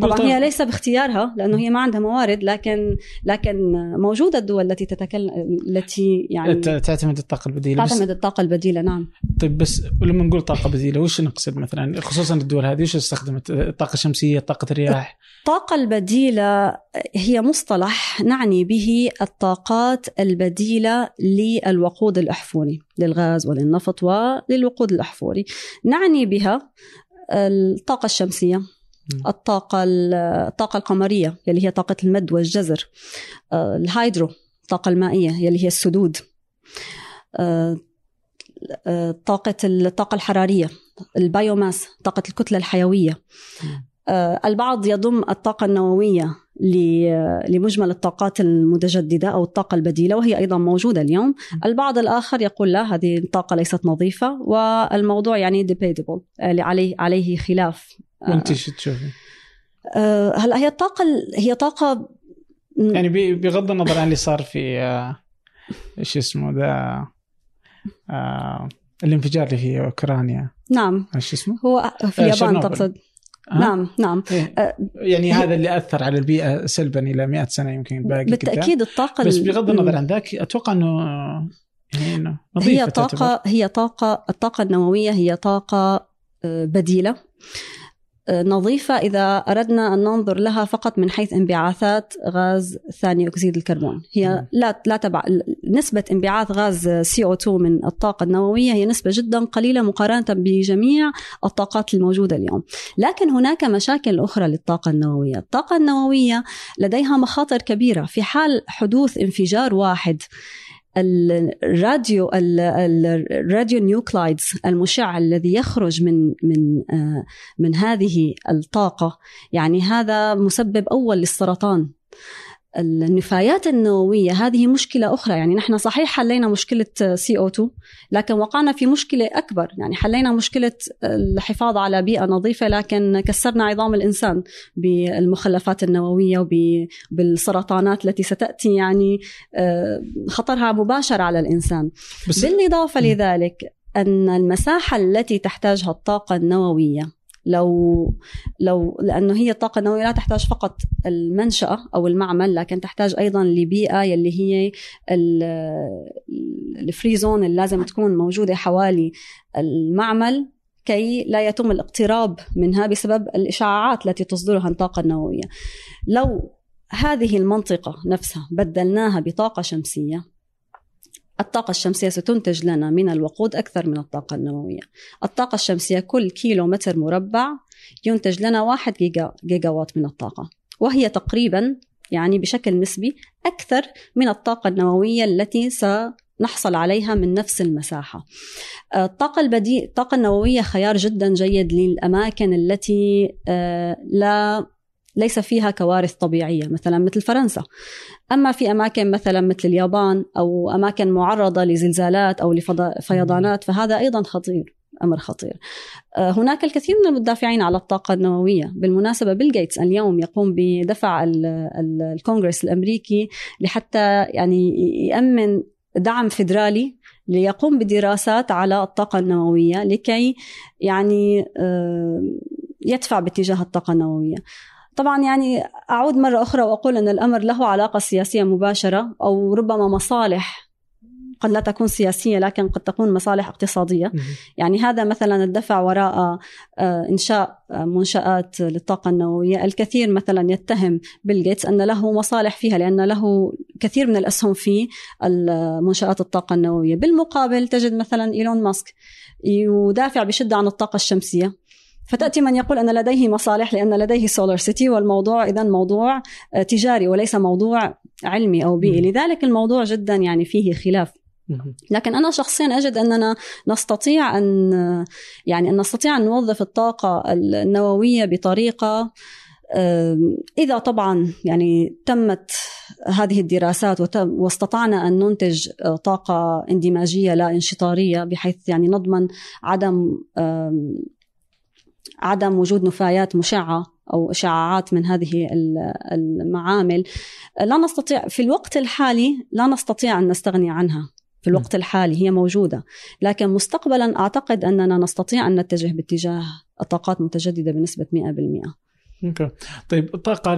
طبعا هي ليس باختيارها لأنه هي ما عندها موارد لكن لكن موجودة الدول التي تتكلم التي يعني تعتمد الطاقة البديلة تعتمد الطاقة البديلة نعم. طيب بس لما نقول طاقة بديلة وش نقصد مثلا؟ خصوصا الدول هذه وش استخدمت؟ الطاقه الشمسيه طاقة الرياح الطاقة البديلة هي مصطلح نعني به الطاقات البديلة للوقود الأحفوري للغاز وللنفط وللوقود الأحفوري. نعني بها الطاقة الشمسية الطاقة الطاقة القمرية اللي هي طاقة المد والجزر آه، ال hydro الطاقة المائية اللي هي السدود آه، آه، طاقة الطاقة الحرارية ال biomass طاقة الكتلة الحيوية. البعض يضم الطاقة النووية لمجمل الطاقات المتجددة أو الطاقة البديلة وهي أيضا موجودة اليوم. البعض الآخر يقول لا هذه الطاقة ليست نظيفة والموضوع يعني debatable عليه عليه خلاف. وانت شو تشوفي؟ آه، هلا هي الطاقة هي طاقة يعني بغض النظر عن اللي صار في آه، إيش اسمه ذا آه، الانفجار اللي في أوكرانيا. نعم. إيش اسمه؟ هو في اليابان تقصد. أه؟ نعم نعم إيه؟ أه يعني هذا اللي أثر على البيئة سلبا إلى 100 سنة يمكن باقي بالتأكيد الطاقة بس بغض النظر عن ذاك أتوقع إنه يعني هي طاقه تعتبر. هي طاقه الطاقة النووية هي طاقة آه، بديلة نظيفة إذا أردنا أن ننظر لها فقط من حيث انبعاثات غاز ثاني أكسيد الكربون. هي لا لا تبع نسبة انبعاث غاز CO2 من الطاقة النووية هي نسبة جدا قليلة مقارنة بجميع الطاقات الموجودة اليوم. لكن هناك مشاكل أخرى للطاقة النووية. الطاقة النووية لديها مخاطر كبيرة. في حال حدوث انفجار واحد الراديو الراديو نيوكلايدز المشع الذي يخرج من من آه، من هذه الطاقة. يعني هذا مسبب أول للسرطان. النفايات النووية هذه مشكلة أخرى. يعني نحن صحيح حلينا مشكلة CO2 لكن وقعنا في مشكلة أكبر. يعني حلينا مشكلة الحفاظ على بيئة نظيفة لكن كسرنا عظام الإنسان بالمخلفات النووية وبالسرطانات التي ستأتي. يعني آه، خطرها مباشر على الإنسان. بس بالإضافة لذلك أن المساحة التي تحتاجها الطاقة النووية لو لو لأنه هي الطاقه النوويه لا تحتاج فقط المنشأة أو المعمل لكن تحتاج أيضا لبيئة يلي هي ال free zone اللي لازم تكون موجودة حوالي المعمل كي لا يتم الاقتراب منها بسبب الإشعاعات التي تصدرها الطاقة النووية. لو هذه المنطقة نفسها بدلناها بطاقة شمسية الطاقة الشمسية ستنتج لنا من الوقود أكثر من الطاقة النووية. الطاقة الشمسية كل كيلو متر مربع ينتج لنا واحد جيجا, جيجا وات من الطاقة وهي تقريبا يعني بشكل نسبي أكثر من الطاقة النووية التي سنحصل عليها من نفس المساحة. الطاقة البديل الطاقة النووية خيار جدا جيد للأماكن التي آه، لا ليس فيها كوارث طبيعية مثلا مثل فرنسا أما في أماكن مثلا مثل اليابان أو أماكن معرضة لزلزالات أو لفيضانات فهذا أيضا خطير أمر خطير. آه، هناك الكثير من المدافعين على الطاقة النووية، بالمناسبة بيل جيتس اليوم يقوم بدفع الكونغرس الأمريكي لحتى يعني يأمن دعم فيدرالي ليقوم بدراسات على الطاقة النووية لكي يعني آه، يدفع باتجاه الطاقة النووية. طبعا يعني أعود مرة أخرى وأقول أن الأمر له علاقة سياسية مباشرة أو ربما مصالح قد لا تكون سياسية لكن قد تكون مصالح اقتصادية. يعني هذا مثلا الدفع وراء آه، إنشاء منشآت للطاقة النووية. الكثير مثلا يتهم بيل جيتس أن له مصالح فيها لأن له كثير من الأسهم في منشآت الطاقة النووية. بالمقابل تجد مثلا إيلون ماسك يدافع بشدة عن الطاقة الشمسية. فتأتي من يقول أن لديه مصالح لأن لديه سولار سيتي والموضوع إذا موضوع آه، تجاري وليس موضوع علمي أو بيئي. لذلك الموضوع جدا يعني فيه خلاف. لكن أنا شخصيا أجد أننا نستطيع أن يعني أن نستطيع أن نوظف الطاقة النووية بطريقة إذا طبعا يعني تمت هذه الدراسات واستطعنا أن ننتج آه، طاقة اندماجية لا انشطارية بحيث يعني نضمن عدم عدم وجود نفايات مشعة أو إشعاعات من هذه المعامل لا نستطيع في الوقت الحالي لا نستطيع أن نستغني عنها. في الوقت الحالي هي موجودة. لكن مستقبلا أعتقد أننا نستطيع أن نتجه باتجاه الطاقات المتجدده بنسبة 100% okay. طيب الطاقة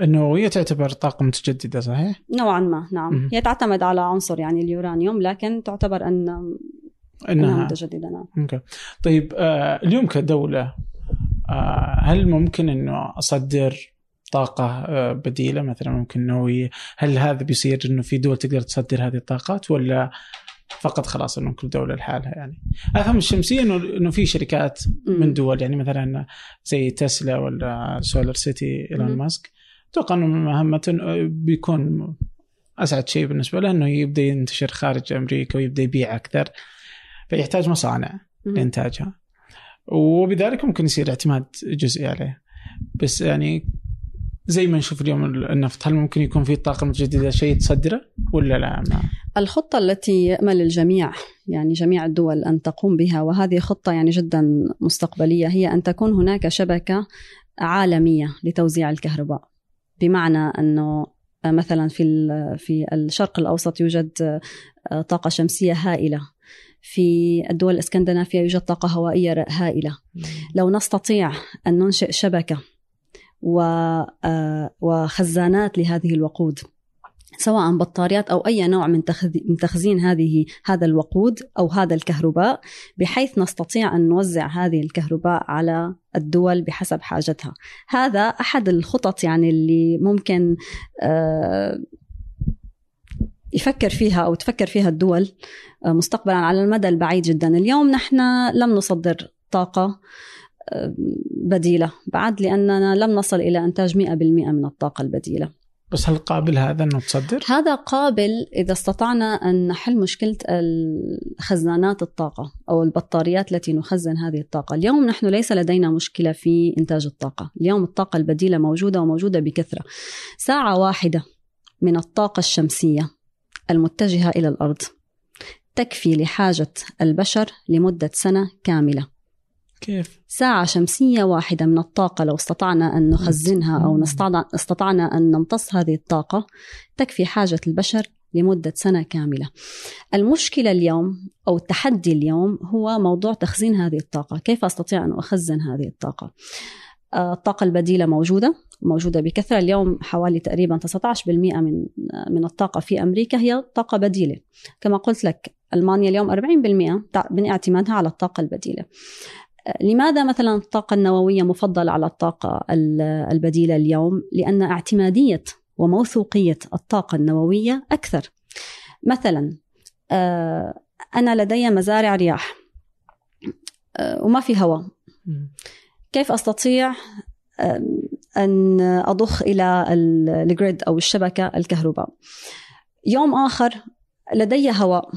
النووية تعتبر طاقة متجددة صحيح؟ نوعا ما نعم. هي تعتمد على عنصر يعني اليورانيوم لكن تعتبر أن إنها, متجدده نعم. okay. طيب آه اليوم كدولة آه هل ممكن إنه أصدر طاقة آه بديلة مثلا ممكن نووية؟ هل هذا بيصير إنه في دول تقدر تصدر هذه الطاقات ولا فقط خلاص إنه كل دولة لحالها يعني؟ أفهم الشمسية إنه إنه في شركات من دول يعني مثلا زي تسلا ولا سولار سيتي إيلون ماسك. أتوقع إنه مهمة بيكون أسعد شيء بالنسبة له إنه يبدأ ينتشر خارج أمريكا ويبدأ يبيع أكثر. فيحتاج مصانع لانتاجها وبذلك ممكن يصير اعتماد جزئي عليه. بس يعني زي ما نشوف اليوم النفط هل ممكن يكون في الطاقه المتجدده شيء تصدره ولا لا؟ ما. الخطة التي يأمل الجميع يعني جميع الدول أن تقوم بها وهذه خطة يعني جدا مستقبلية هي أن تكون هناك شبكة عالمية لتوزيع الكهرباء. بمعنى أنه مثلا في في الشرق الأوسط يوجد طاقة شمسية هائلة. في الدول الإسكندنافية يوجد طاقة هوائية هائلة. لو نستطيع أن ننشئ شبكة وخزانات لهذه الوقود سواء بطاريات أو أي نوع من من تخزين هذه هذا الوقود أو هذا الكهرباء بحيث نستطيع أن نوزع هذه الكهرباء على الدول بحسب حاجتها. هذا أحد الخطط يعني اللي ممكن يفكر فيها أو تفكر فيها الدول مستقبلا على المدى البعيد جدا. اليوم نحن لم نصدر طاقة بديلة. بعد لأننا لم نصل إلى إنتاج 100% من الطاقة البديلة. بس هل قابل هذا انه تصدر؟ هذا قابل إذا استطعنا أن نحل مشكلة خزانات الطاقة أو البطاريات التي نخزن هذه الطاقة، اليوم نحن ليس لدينا مشكلة في إنتاج الطاقة، اليوم الطاقة البديلة موجودة وموجودة بكثرة. ساعة واحدة من الطاقة الشمسية المتجهة إلى الأرض تكفي لحاجة البشر لمدة سنة كاملة. كيف؟ ساعة شمسية واحدة من الطاقة لو استطعنا أن نخزنها أو استطعنا أن نمتص هذه الطاقة تكفي حاجة البشر لمدة سنة كاملة. المشكلة اليوم أو التحدي اليوم هو موضوع تخزين هذه الطاقة، كيف أستطيع أن أخزن هذه الطاقة؟ آه، الطاقة البديلة موجودة موجودة بكثرة اليوم حوالي تقريبا 19% من من الطاقة في أمريكا هي طاقة بديلة كما قلت لك ألمانيا اليوم 40% من اعتمادها على الطاقة البديلة لماذا مثلا الطاقة النووية مفضلة على الطاقة البديلة اليوم؟ لأن اعتمادية وموثوقية الطاقة النووية أكثر. مثلا آه، أنا لدي مزارع رياح آه، وما في هواء. كيف أستطيع أن أضخ إلى الجريد أو الشبكة الكهرباء؟ يوم آخر لدي هواء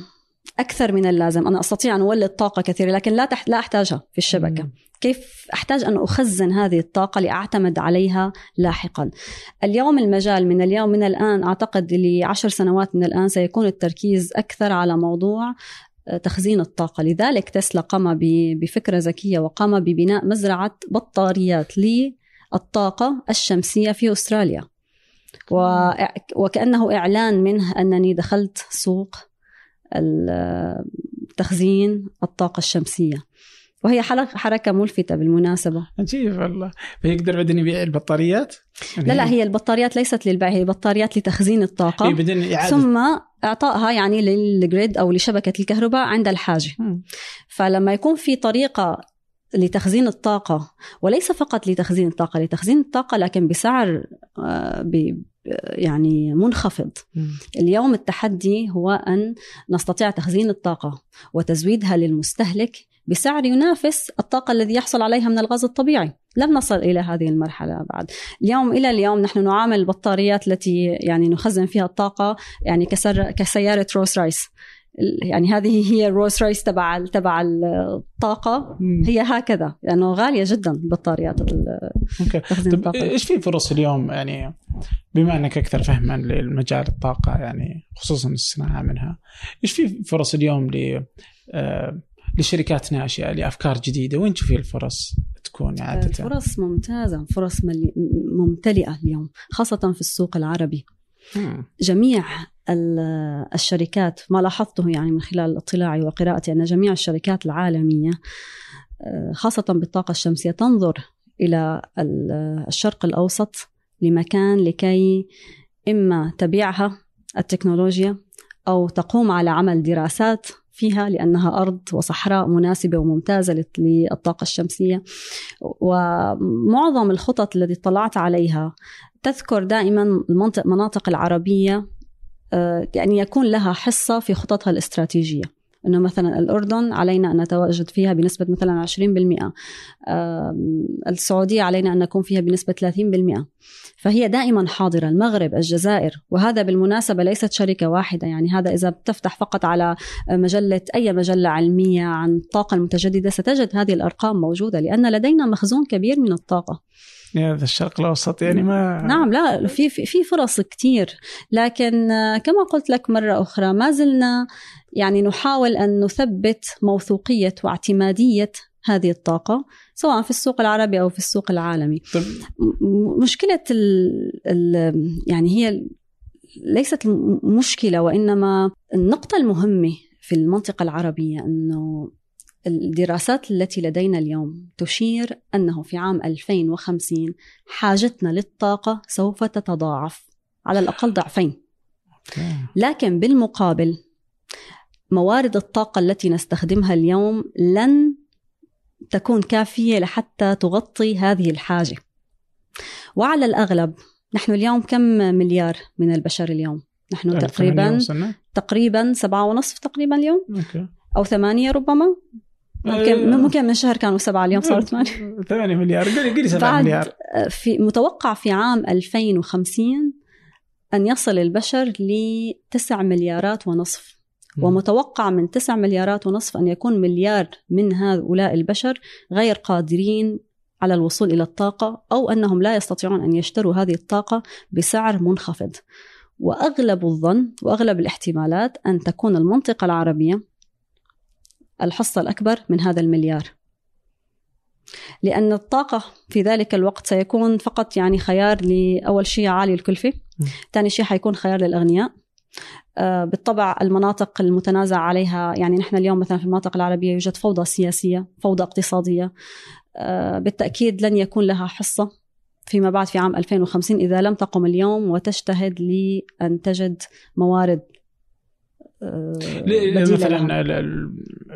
أكثر من اللازم أنا أستطيع أن أولد طاقة كثيرة لكن لا تحت لا أحتاجها في الشبكة مم. كيف أحتاج أن أخزن هذه الطاقة لأعتمد عليها لاحقا اليوم المجال من اليوم من الآن أعتقد لعشر سنوات من الآن سيكون التركيز أكثر على موضوع تخزين الطاقة. لذلك تسلا قام بفكرة ذكية وقام ببناء مزرعة بطاريات للطاقة الشمسية في أستراليا. وكأنه إعلان منه أنني دخلت سوق تخزين الطاقة الشمسية. وهي حركة ملفتة بالمناسبة. عجيب والله. فيقدر بعدين يبيع البطاريات؟ لا لا هي البطاريات ليست للبيع هي بطاريات لتخزين الطاقة. إيه ثم إعطائها يعني للجريد أو لشبكة الكهرباء عند الحاجة. م. فلما يكون في طريقة لتخزين الطاقة وليس فقط لتخزين الطاقة لتخزين الطاقة لكن بسعر آه، يعني منخفض. اليوم التحدي هو أن نستطيع تخزين الطاقة وتزويدها للمستهلك بسعر ينافس الطاقة الذي يحصل عليها من الغاز الطبيعي. لم نصل إلى هذه المرحلة بعد. اليوم إلى اليوم نحن نعامل البطاريات التي يعني نخزن فيها الطاقة يعني كسيارة رولز رويس يعني هذه هي الرولز رويس تبع تبع الطاقة. هي هكذا. لأنه يعني غالية جدا البطاريات okay. طيب إيش في فرص اليوم يعني بما أنك أكثر فهما للمجال الطاقة يعني خصوصا الصناعة منها إيش في فرص اليوم ل آه، لشركات ناشئه لأفكار جديدة؟ وين تشوفي الفرص تكون عادة؟ فرص ممتازة فرص ممتلئة اليوم خاصة في السوق العربي. جميع الشركات ما لاحظته يعني من خلال اطلاعي وقراءتي أن جميع الشركات العالمية آه، خاصة بالطاقة الشمسية تنظر إلى الشرق الأوسط لمكان لكي إما تبيعها التكنولوجيا أو تقوم على عمل دراسات فيها لأنها أرض وصحراء مناسبة وممتازة للطاقة الشمسية. ومعظم الخطط التي اطلعت عليها تذكر دائما المنطق مناطق العربية آه، يعني يكون لها حصة في خططها الاستراتيجية. إنه مثلا الأردن علينا أن نتواجد فيها بنسبة مثلا 20% السعودية علينا أن نكون فيها بنسبة 30% فهي دائما حاضرة المغرب الجزائر. وهذا بالمناسبة ليست شركة واحدة. يعني هذا إذا بتفتح فقط على مجلة أي مجلة علمية عن الطاقة المتجددة ستجد هذه الأرقام موجودة لأن لدينا مخزون كبير من الطاقة. هذا الشرق الأوسط يعني ما نعم لا في في فرص كثير لكن كما قلت لك مرة أخرى ما زلنا يعني نحاول أن نثبت موثوقية واعتمادية هذه الطاقة سواء في السوق العربي أو في السوق العالمي طب. مشكله ال ال يعني هي ليست مشكله وانما النقطه المهمه في المنطقة العربيه انه الدراسات التي لدينا اليوم تشير انه في عام 2050 حاجتنا للطاقه سوف تتضاعف على الاقل ضعفين لكن بالمقابل موارد الطاقة التي نستخدمها اليوم لن تكون كافية لحتى تغطي هذه الحاجة. وعلى الأغلب نحن اليوم كم مليار من البشر اليوم؟ نحن تقريبا تقريبا سبعة ونصف تقريبا اليوم؟ أوكي. أو ثمانية ربما؟ ممكن آه، ممكن من شهر كانوا سبعة اليوم صاروا ثمانية. 8 مليار. قولي قولي 7 مليار. في متوقع في عام 2050 أن يصل البشر ل 9 مليارات ونصف. ومتوقع من 9 مليارات ونصف أن يكون مليار من هؤلاء البشر غير قادرين على الوصول إلى الطاقة أو أنهم لا يستطيعون أن يشتروا هذه الطاقة بسعر منخفض. وأغلب الظن وأغلب الاحتمالات أن تكون المنطقة العربية الحصة الأكبر من هذا المليار. لأن الطاقة في ذلك الوقت سيكون فقط يعني خيار لأول شيء عالي الكلفة ثاني شيء حيكون خيار للأغنياء بالطبع المناطق المتنازع عليها يعني نحن اليوم مثلا في المناطق العربية يوجد فوضى سياسية فوضى اقتصادية. آه، بالتأكيد لن يكون لها حصة فيما بعد في عام 2050 إذا لم تقم اليوم وتجتهد لأن تجد موارد مثلا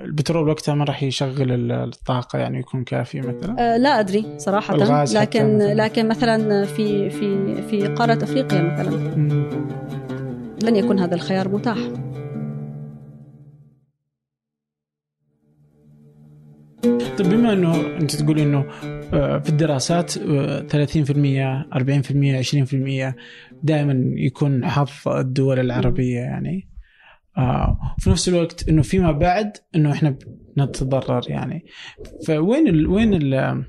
البترول وقتها ما راح يشغل الطاقة يعني يكون كافي مثلا؟ لا أدري صراحة. لكن مثلاً. لكن مثلا في في في قارة أفريقيا مثلا. لن يكون هذا الخيار متاح. طيب بما إنه أنت تقولي إنه آه، في الدراسات 30% 40% 20% دائما يكون حظ الدول العربية يعني. آه وفي نفس الوقت إنه فيما بعد إنه إحنا نتضرر يعني. فوين ال وين ال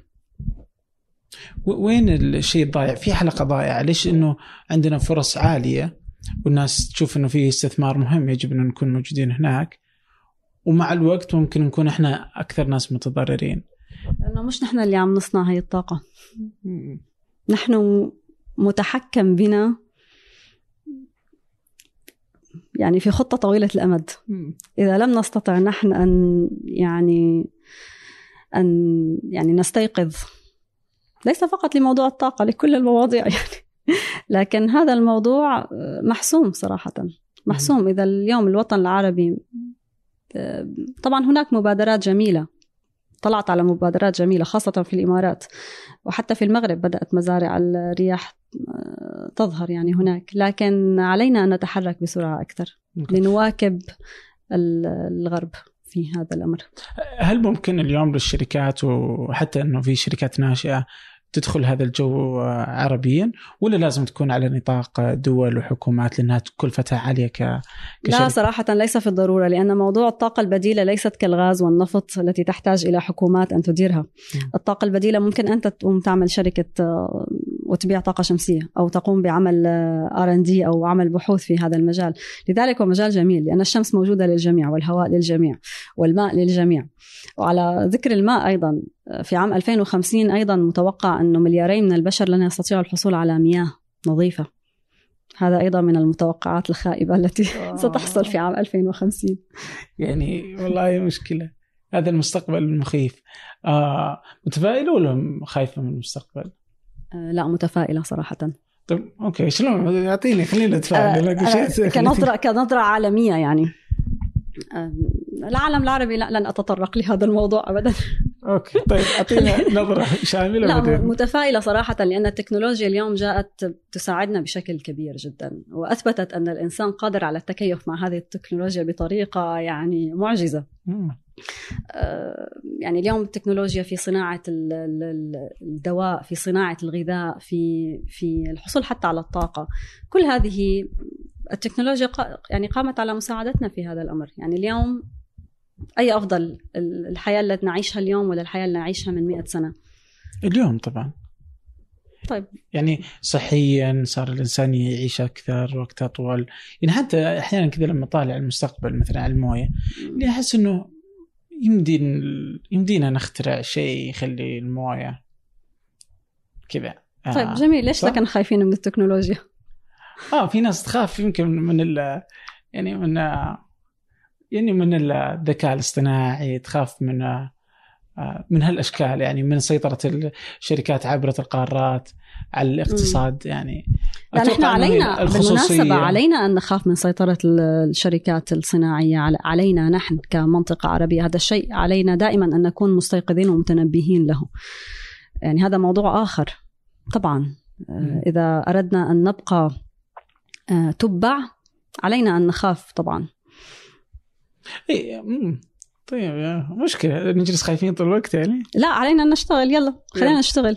وين الشيء الضايع؟ في حلقة ضايعة، ليش إنه عندنا فرص عالية والناس تشوف إنه في استثمار مهم يجب ان نكون موجودين هناك. ومع الوقت ممكن نكون إحنا أكثر ناس متضررين. لأنه مش نحن اللي عم نصنع هي الطاقة. نحن متحكم بنا. يعني في خطة طويلة الأمد. إذا لم نستطع نحن أن يعني أن يعني نستيقظ. ليس فقط لموضوع الطاقة لكل المواضيع يعني. لكن هذا الموضوع محسوم صراحة محسوم. إذا اليوم الوطن العربي طبعا هناك مبادرات جميلة طلعت على مبادرات جميلة خاصة في الإمارات وحتى في المغرب بدأت مزارع الرياح آه، تظهر يعني هناك. لكن علينا أن نتحرك بسرعة أكثر لنواكب الغرب في هذا الأمر. هل ممكن اليوم للشركات وحتى أنه في شركات ناشئة تدخل هذا الجو عربيا ولا لازم تكون على نطاق دول وحكومات؟ لأنها كلفتها عالية ك لا صراحة ليس في الضرورة لأن موضوع الطاقة البديلة ليست كالغاز والنفط التي تحتاج إلى حكومات أن تديرها. م. الطاقة البديلة ممكن أنت تقوم تعمل شركة وتبيع طاقة شمسية أو تقوم بعمل ار ان دي أو عمل بحوث في هذا المجال. لذلك هو مجال جميل لأن الشمس موجودة للجميع والهواء للجميع والماء للجميع. وعلى ذكر الماء أيضا في عام 2050 أيضا متوقع أنه مليارين من البشر لن يستطيعوا الحصول على مياه نظيفة. هذا أيضا من المتوقعات الخائبة التي ستحصل في عام 2050 يعني والله مشكلة. هذا المستقبل المخيف. آه متفائلة ولا خايفة من المستقبل؟ آه لا متفائلة صراحة. طيب أوكي شلون؟ اعطيني خلينا نتفائل آه كنظرة كنظرة عالمية يعني. آه العالم العربي لا لن أتطرق لهذا الموضوع ابدا. أوكي طيب اعطينا نظرة شاملة لا بدين. متفائلة صراحة لأن التكنولوجيا اليوم جاءت تساعدنا بشكل كبير جدا وأثبتت أن الإنسان قادر على التكيف مع هذه التكنولوجيا بطريقة يعني معجزة. آه يعني اليوم التكنولوجيا في صناعة الدواء في صناعة الغذاء في في الحصول حتى على الطاقة. كل هذه التكنولوجيا يعني قامت على مساعدتنا في هذا الأمر. يعني اليوم أي أفضل الحياة التي نعيشها اليوم ولا الحياة اللي نعيشها من 100 سنة؟ اليوم طبعا. طيب. يعني صحيا صار الإنسان يعيش أكثر وقت أطول. يعني حتى أحيانا كذا لما طالع المستقبل مثلا على الموية. اللي أحس إنه يمدي يمدينا نخترع شيء يخلي المويه كذا آه. طيب جميل ليش لكن خايفين من التكنولوجيا؟ آه في ناس تخاف يمكن من ال يعني من يعني من الذكاء الاصطناعي تخاف من من هالأشكال يعني من سيطرة الشركات عبر القارات على الاقتصاد يعني لا نحن علينا بالمناسبة علينا أن نخاف من سيطرة الشركات الصناعية. علينا نحن كمنطقة عربية. هذا الشيء علينا دائما أن نكون مستيقظين ومتنبهين له. يعني هذا موضوع آخر. طبعا إذا أردنا أن نبقى آه، تبع علينا أن نخاف طبعا. اي طيب مشكلة. نجلس خايفين طول الوقت يعني؟ لا علينا أن نشتغل. يلا خلينا نشتغل.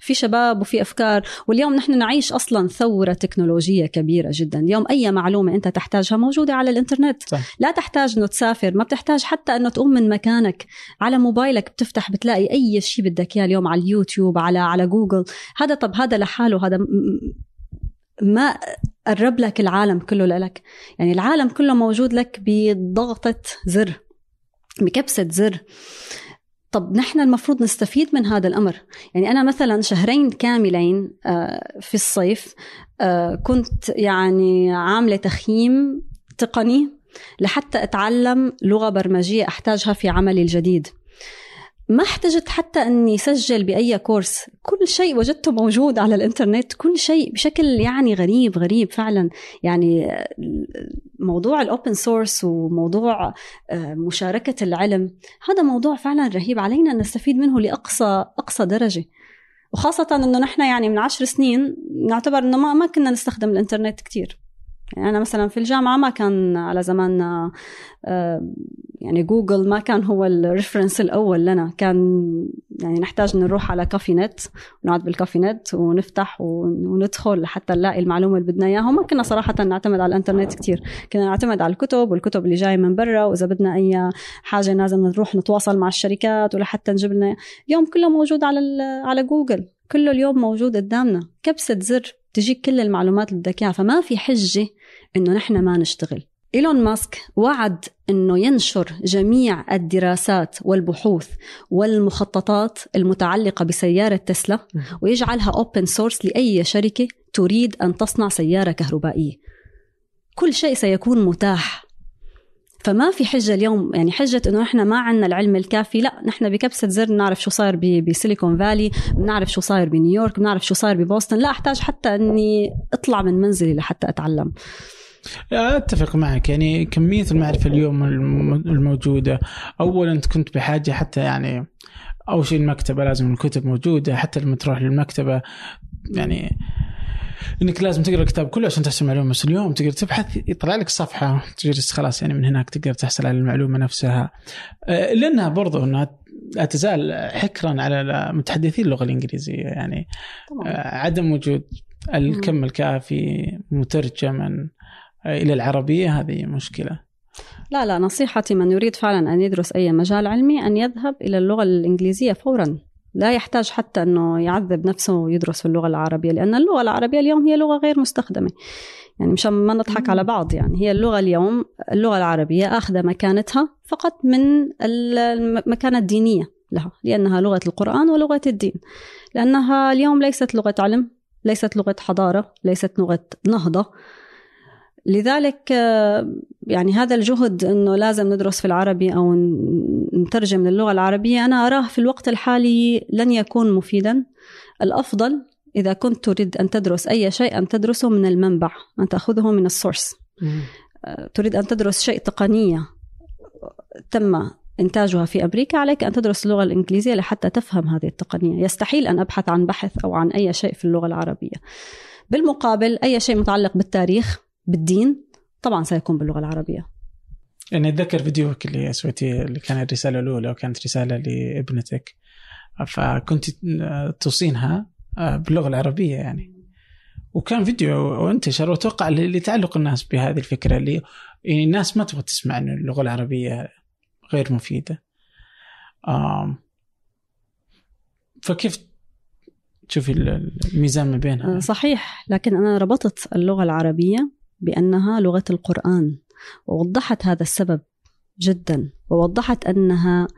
في شباب وفي أفكار. واليوم نحن نعيش أصلا ثورة تكنولوجية كبيرة جدا. اليوم أي معلومة أنت تحتاجها موجودة على الإنترنت. صح. لا تحتاج أنه تسافر ما بتحتاج حتى أنه تقوم من مكانك. على موبايلك بتفتح بتلاقي أي شيء بدك إياه اليوم على اليوتيوب على على جوجل. هذا طب هذا لحاله. هذا ما قرب لك العالم كله لك يعني العالم كله موجود لك بضغطة زر. بكبسة زر. طب نحن المفروض نستفيد من هذا الأمر. يعني أنا مثلا شهرين كاملين آه، في الصيف آه، كنت يعني عاملة تخييم تقني لحتى أتعلم لغة برمجية أحتاجها في عملي الجديد. ما احتجت حتى أني اسجل بأي كورس. كل شيء وجدته موجود على الإنترنت. كل شيء بشكل يعني غريب غريب فعلا. يعني موضوع ال open source وموضوع آه، مشاركة العلم هذا موضوع فعلا رهيب علينا أن نستفيد منه لأقصى أقصى درجة. وخاصة أنه نحن يعني من عشر سنين نعتبر إنه ما ما كنا نستخدم الإنترنت كثير يعني أنا مثلا في الجامعة ما كان على زماننا آه، يعني جوجل ما كان هو ال reference الأول لنا. كان يعني نحتاج نروح على كافيه نت ونقعد بالكافيه نت ونفتح وندخل لحتى نلاقي المعلومة اللي بدنا إياها. وما كنا صراحة نعتمد على الإنترنت كتير. كنا نعتمد على الكتب والكتب اللي جاية من برا. وإذا بدنا أي حاجة لازم نروح نتواصل مع الشركات ولحتى نجيب لنا. اليوم كله موجود على على جوجل. كله اليوم موجود قدامنا. كبسة زر تجيك كل المعلومات اللي بدك إياها. فما في حجة إنه نحن ما نشتغل. إيلون ماسك وعد أنه ينشر جميع الدراسات والبحوث والمخططات المتعلقة بسيارة تسلا ويجعلها open source لأي شركة تريد أن تصنع سيارة كهربائية. كل شيء سيكون متاح. فما في حجة اليوم يعني حجة إنه نحن ما عندنا العلم الكافي. لا نحن بكبسة زر بنعرف شو صاير بسيليكون فالي بنعرف شو صاير بنيويورك بنعرف شو صاير ببوسطن. لا أحتاج حتى إني أطلع من منزلي لحتى أتعلم. أتفق معك. يعني كمية المعرفة اليوم الموجودة اولا انت كنت بحاجة حتى يعني أول شيء المكتبة لازم الكتب موجودة حتى لما تروح للمكتبة يعني إنك لازم تقرأ الكتاب كله عشان تحصل معلومة. بس اليوم تقدر تبحث يطلع لك صفحة تجلس خلاص يعني من هناك تقدر تحصل على المعلومة نفسها. آه، لأنها برضو إنها لا تزال حكرا على متحدثي اللغة الإنجليزية. يعني طبعا. آه، عدم وجود الكم الكافي مترجما. إلى العربية هذه مشكلة. لا لا نصيحتي من يريد فعلا أن يدرس أي مجال علمي أن يذهب إلى اللغة الإنجليزية فورا. لا يحتاج حتى أنه يعذب نفسه ويدرس في اللغة العربية لأن اللغة العربية اليوم هي لغة غير مستخدمة. يعني مشان ما نضحك على بعض يعني هي اللغة اليوم اللغة العربية أخذ مكانتها فقط من المكانة الدينية لها لأنها لغة القرآن ولغة الدين. لأنها اليوم ليست لغة علم ليست لغة حضارة ليست لغة نهضة. لذلك يعني هذا الجهد إنه لازم ندرس في العربي أو نترجم للغة العربية أنا أراه في الوقت الحالي لن يكون مفيدا. الأفضل إذا كنت تريد أن تدرس أي شيء أن تدرسه من المنبع أن تأخذه من السورس. تريد أن تدرس شيء تقنية تم إنتاجها في أمريكا عليك أن تدرس اللغة الإنجليزية لحتى تفهم هذه التقنية. يستحيل أن أبحث عن بحث أو عن أي شيء في اللغة العربية. بالمقابل أي شيء متعلق بالتاريخ بالدين طبعا سيكون باللغة العربية يعني أتذكر فيديوك اللي سويتيه اللي كان الرساله الأولى وكانت رسالة لابنتك فكنت توصينها آه، باللغة العربية يعني وكان فيديو وانتشر وأتوقع لتعلق الناس بهذه الفكرة اللي يعني الناس ما تبغى تسمع ان اللغة العربية غير مفيدة. فكيف تشوفي الميزان ما بينها؟ صحيح لكن أنا ربطت اللغة العربية بأنها لغة القرآن ووضحت هذا السبب جدا ووضحت أنها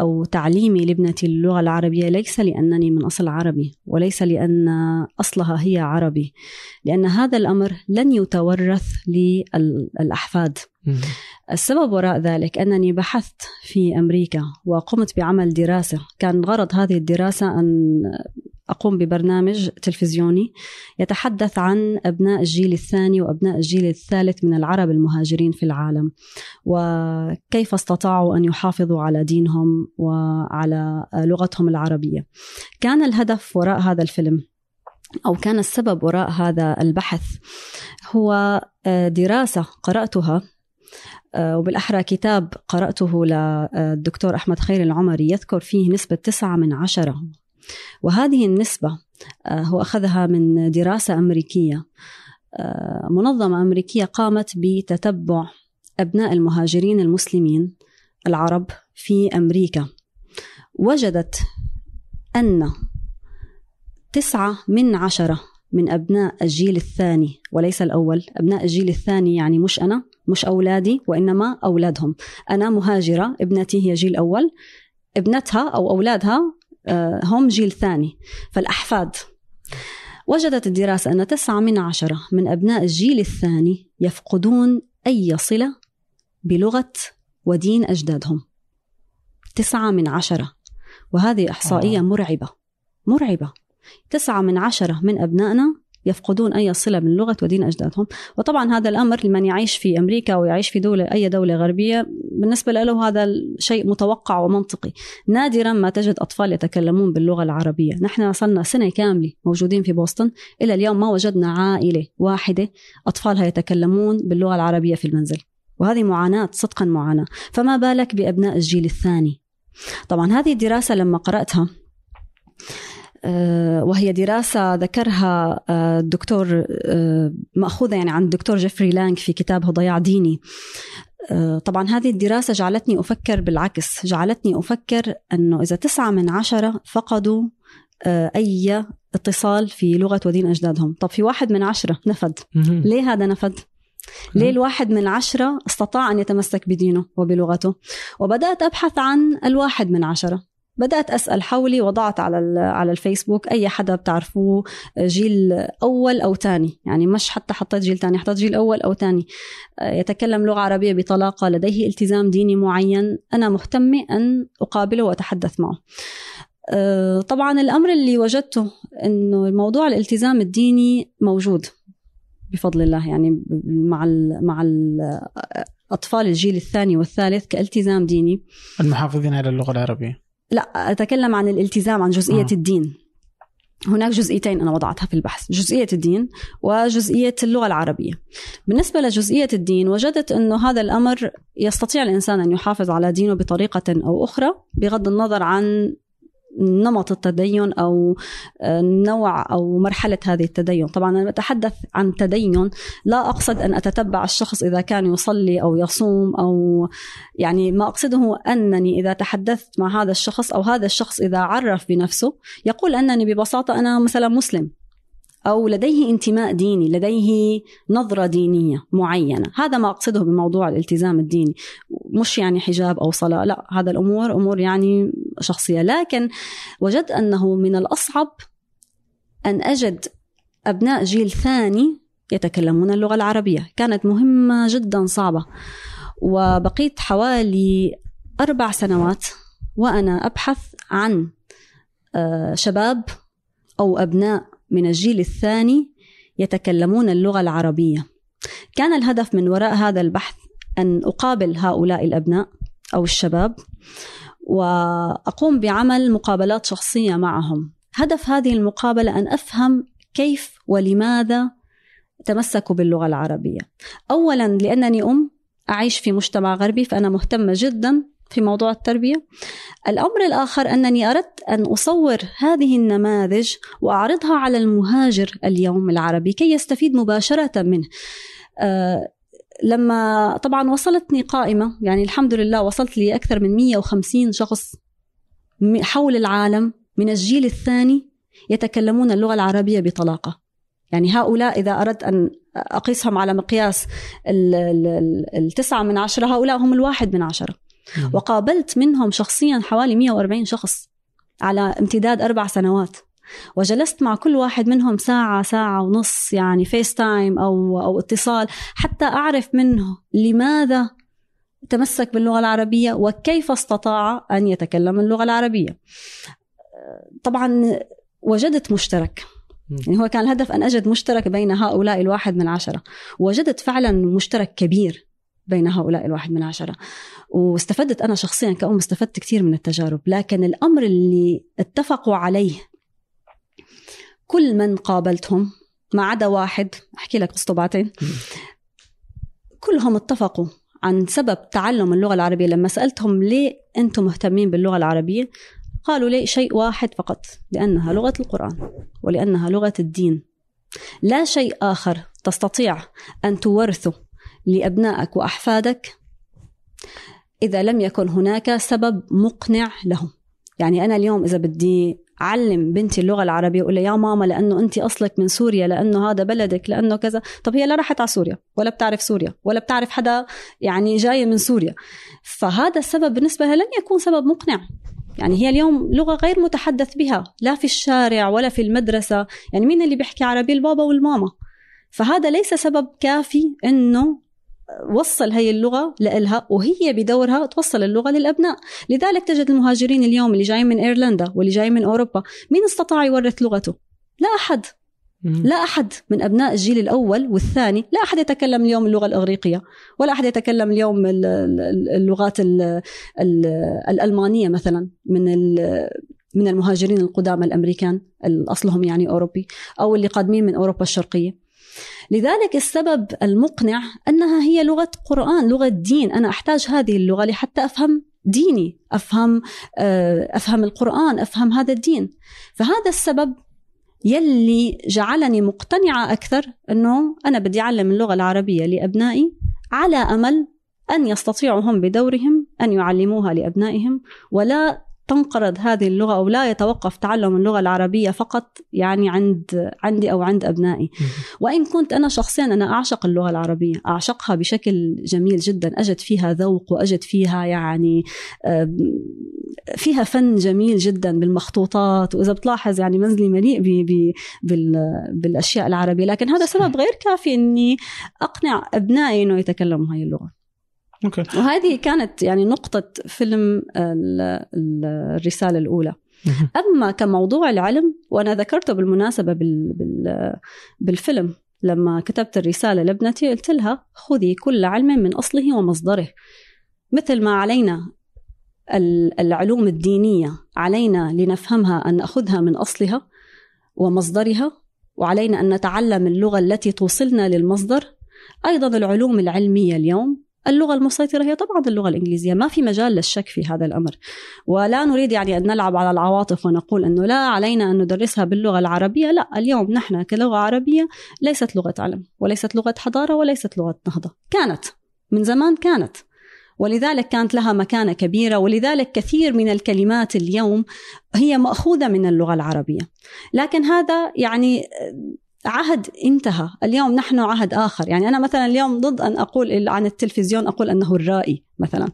أو تعليمي لابنتي اللغة العربية ليس لأنني من أصل عربي وليس لأن أصلها هي عربي لأن هذا الأمر لن يتورث للأحفاد. السبب وراء ذلك أنني بحثت في أمريكا وقمت بعمل دراسة. كان غرض هذه الدراسة أن أقوم ببرنامج تلفزيوني يتحدث عن أبناء الجيل الثاني وأبناء الجيل الثالث من العرب المهاجرين في العالم وكيف استطاعوا أن يحافظوا على دينهم وعلى لغتهم العربية. كان الهدف وراء هذا الفيلم أو كان السبب وراء هذا البحث هو دراسة قرأتها وبالأحرى كتاب قرأته للدكتور أحمد خير العمري يذكر فيه نسبة تسعة من عشرة. وهذه النسبة آه، هو أخذها من دراسة أمريكية. آه، منظمة أمريكية قامت بتتبع أبناء المهاجرين المسلمين العرب في أمريكا. وجدت أن تسعة من عشرة من أبناء الجيل الثاني وليس الأول أبناء الجيل الثاني يعني مش أنا مش أولادي وإنما أولادهم. أنا مهاجرة ابنتي هي جيل أول ابنتها أو أولادها هم جيل ثاني. فالأحفاد وجدت الدراسة أن تسعة من عشرة من أبناء الجيل الثاني يفقدون أي صلة بلغة ودين أجدادهم. تسعة من عشرة. وهذه إحصائية آه. مرعبة مرعبة. تسعة من عشرة من أبنائنا يفقدون أي صلة من لغة ودين أجدادهم. وطبعا هذا الأمر لمن يعيش في أمريكا ويعيش في دولة أي دولة غربية بالنسبة له هذا شيء متوقع ومنطقي. نادرا ما تجد أطفال يتكلمون باللغة العربية. نحن صرنا سنة كاملة موجودين في بوسطن. إلى اليوم ما وجدنا عائلة واحدة أطفالها يتكلمون باللغة العربية في المنزل. وهذه معاناة صدقا معاناة. فما بالك بأبناء الجيل الثاني؟ طبعا هذه الدراسة لما قرأتها وهي دراسة ذكرها آه، الدكتور آه، مأخوذة يعني عن الدكتور جيفري لانج في كتابه ضياع ديني. طبعا هذه الدراسة جعلتني أفكر بالعكس جعلتني أفكر أنه إذا تسعة من عشرة فقدوا أي اتصال في لغة ودين أجدادهم. طب في واحد من عشرة نفد. ليه هذا نفد؟ ليه الواحد من عشرة استطاع أن يتمسك بدينه وبلغته؟ وبدأت أبحث عن الواحد من عشرة. بدأت أسأل حولي وضعت على على الفيسبوك أي حدا بتعرفوه جيل أول أو ثاني يعني مش حتى حطيت جيل ثاني حطيت جيل أول أو ثاني يتكلم لغة عربية بطلاقة لديه التزام ديني معين. أنا مهتمة أن أقابله وأتحدث معه. أه، طبعا الأمر اللي وجدته إنه الموضوع الالتزام الديني موجود بفضل الله. يعني مع ال مع ال أطفال الجيل الثاني والثالث كالتزام ديني. المحافظين على اللغة العربية. لا أتكلم عن الالتزام عن جزئية آه. الدين هناك جزئيتين أنا وضعتها في البحث جزئية الدين وجزئية اللغة العربية بالنسبة لجزئية الدين وجدت أنه هذا الأمر يستطيع الإنسان أن يحافظ على دينه بطريقة أو أخرى بغض النظر عن نمط التدين أو آه، نوع أو مرحلة هذه التدين، طبعا أنا بتحدث عن تدين لا أقصد أن أتتبع الشخص إذا كان يصلي أو يصوم أو يعني ما أقصده أنني إذا تحدثت مع هذا الشخص أو هذا الشخص إذا عرف بنفسه يقول أنني ببساطة أنا مثلا مسلم. أو لديه انتماء ديني لديه نظرة دينية معينة. هذا ما أقصده بموضوع الالتزام الديني. مش يعني حجاب أو صلاة لا هذا الأمور أمور يعني شخصية. لكن وجدت أنه من الأصعب أن أجد أبناء جيل ثاني يتكلمون اللغة العربية. كانت مهمة جدا صعبة. وبقيت حوالي أربع سنوات وأنا أبحث عن آه، شباب أو أبناء من الجيل الثاني يتكلمون اللغة العربية. كان الهدف من وراء هذا البحث أن أقابل هؤلاء الأبناء أو الشباب وأقوم بعمل مقابلات شخصية معهم. هدف هذه المقابلة أن أفهم كيف ولماذا تمسكوا باللغة العربية. أولا لأنني أم أعيش في مجتمع غربي فأنا مهتمة جدا في موضوع التربية. الأمر الآخر أنني أردت أن أصور هذه النماذج وأعرضها على المهاجر اليوم العربي كي يستفيد مباشرة منه. أه لما طبعا وصلتني قائمة يعني الحمد لله وصلت لي أكثر من 150 شخص حول العالم من الجيل الثاني يتكلمون اللغة العربية بطلاقة. يعني هؤلاء إذا أردت أن أقيسهم على مقياس التسعة من عشرة هؤلاء هم الواحد من عشرة. وقابلت منهم شخصيا حوالي 140 شخص على امتداد أربع سنوات. وجلست مع كل واحد منهم ساعة ساعة ونص يعني FaceTime أو, أو اتصال حتى أعرف منه لماذا تمسك باللغة العربية وكيف استطاع أن يتكلم اللغة العربية. طبعا وجدت مشترك. يعني هو كان الهدف أن أجد مشترك بين هؤلاء الواحد من عشرة وجدت فعلا مشترك كبير. بين هؤلاء الواحد من عشرة. واستفدت أنا شخصيا كأم استفدت كثير من التجارب لكن الأمر اللي اتفقوا عليه كل من قابلتهم ما عدا واحد أحكي لك قصته بعدين. كلهم اتفقوا عن سبب تعلم اللغة العربية. لما سألتهم ليه أنتم مهتمين باللغة العربية قالوا لي شيء واحد فقط لأنها لغة القرآن ولأنها لغة الدين. لا شيء آخر تستطيع أن تورثه لأبنائك وأحفادك. إذا لم يكن هناك سبب مقنع لهم. يعني أنا اليوم إذا بدي علم بنتي اللغة العربية أقول يا ماما لأنه أنت أصلك من سوريا لأنه هذا بلدك لأنه كذا. طب هي لا راحت على سوريا ولا بتعرف سوريا ولا بتعرف حدا يعني جاي من سوريا. فهذا السبب بالنسبة لها لن يكون سبب مقنع. يعني هي اليوم لغة غير متحدث بها لا في الشارع ولا في المدرسة. يعني مين اللي بيحكي عربي؟ البابا والماما. فهذا ليس سبب كافي إنه وصل هي اللغة لإلها وهي بدورها توصل اللغة للأبناء. لذلك تجد المهاجرين اليوم اللي جايين من إيرلندا واللي جايين من أوروبا مين استطاع يورث لغته؟ لا أحد. لا أحد. من أبناء الجيل الأول والثاني. لا أحد يتكلم اليوم اللغة الإغريقية ولا أحد يتكلم اليوم اللغات الألمانية مثلا من من المهاجرين القدامى الأمريكان أصلهم يعني أوروبي أو اللي قادمين من أوروبا الشرقية. لذلك السبب المقنع أنها هي لغة قرآن لغة دين. أنا أحتاج هذه اللغة لحتى أفهم ديني أفهم آه، أفهم القرآن أفهم هذا الدين. فهذا السبب يلي جعلني مقتنعة أكثر أنه أنا بدي أعلم اللغة العربية لأبنائي على أمل أن يستطيعوا هم بدورهم أن يعلموها لأبنائهم ولا تنقرض هذه اللغة أو لا يتوقف تعلم اللغة العربية فقط يعني عند عندي أو عند أبنائي. وإن كنت أنا شخصيا أنا أعشق اللغة العربية أعشقها بشكل جميل جدا. أجد فيها ذوق وأجد فيها يعني فيها فن جميل جدا بالمخطوطات. وإذا بتلاحظ يعني منزلي مليء بي بي بالأشياء العربية. لكن هذا سبب غير كافي أني أقنع أبنائي أنه يتكلموا هاي اللغة. okay. وهذه كانت يعني نقطة فيلم الرسالة الأولى. أما كموضوع العلم وأنا ذكرته بالمناسبة بال بال بالفيلم لما كتبت الرسالة لابنتي قلت لها خذي كل علم من أصله ومصدره. مثل ما علينا العلوم الدينية علينا لنفهمها أن نأخذها من أصلها ومصدرها وعلينا أن نتعلم اللغة التي توصلنا للمصدر. أيضا العلوم العلمية اليوم اللغة المسيطرة هي طبعا اللغة الإنجليزية ما في مجال للشك في هذا الأمر. ولا نريد يعني أن نلعب على العواطف ونقول أنه لا علينا أن ندرسها باللغة العربية لا اليوم نحن كلغة عربية ليست لغة علم وليست لغة حضارة وليست لغة نهضة. كانت من زمان كانت. ولذلك كانت لها مكانة كبيرة ولذلك كثير من الكلمات اليوم هي مأخوذة من اللغة العربية. لكن هذا يعني عهد انتهى. اليوم نحن عهد آخر. يعني أنا مثلا اليوم ضد أن أقول عن التلفزيون أقول أنه الرائي مثلا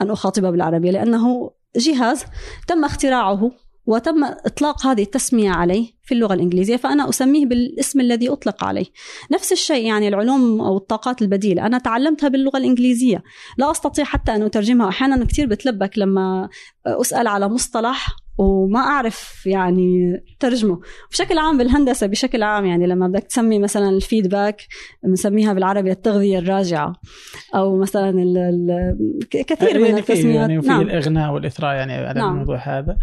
أن أخاطب بالعربية لأنه جهاز تم اختراعه وتم إطلاق هذه التسمية عليه في اللغة الإنجليزية فأنا أسميه بالاسم الذي أطلق عليه. نفس الشيء يعني العلوم أو الطاقات البديلة. أنا تعلمتها باللغة الإنجليزية. لا أستطيع حتى أن أترجمها. أحيانا كثير بتلبك لما أسأل على مصطلح وما أعرف يعني ترجمة. بشكل عام بالهندسة بشكل عام يعني لما بدك تسمي مثلا الفيدباك بنسميها بالعربي التغذية الراجعة. أو مثلا ال ال كثير يعني من التسميات. يعني في نعم. الإغناء والإثراء يعني على نعم. الموضوع هذا.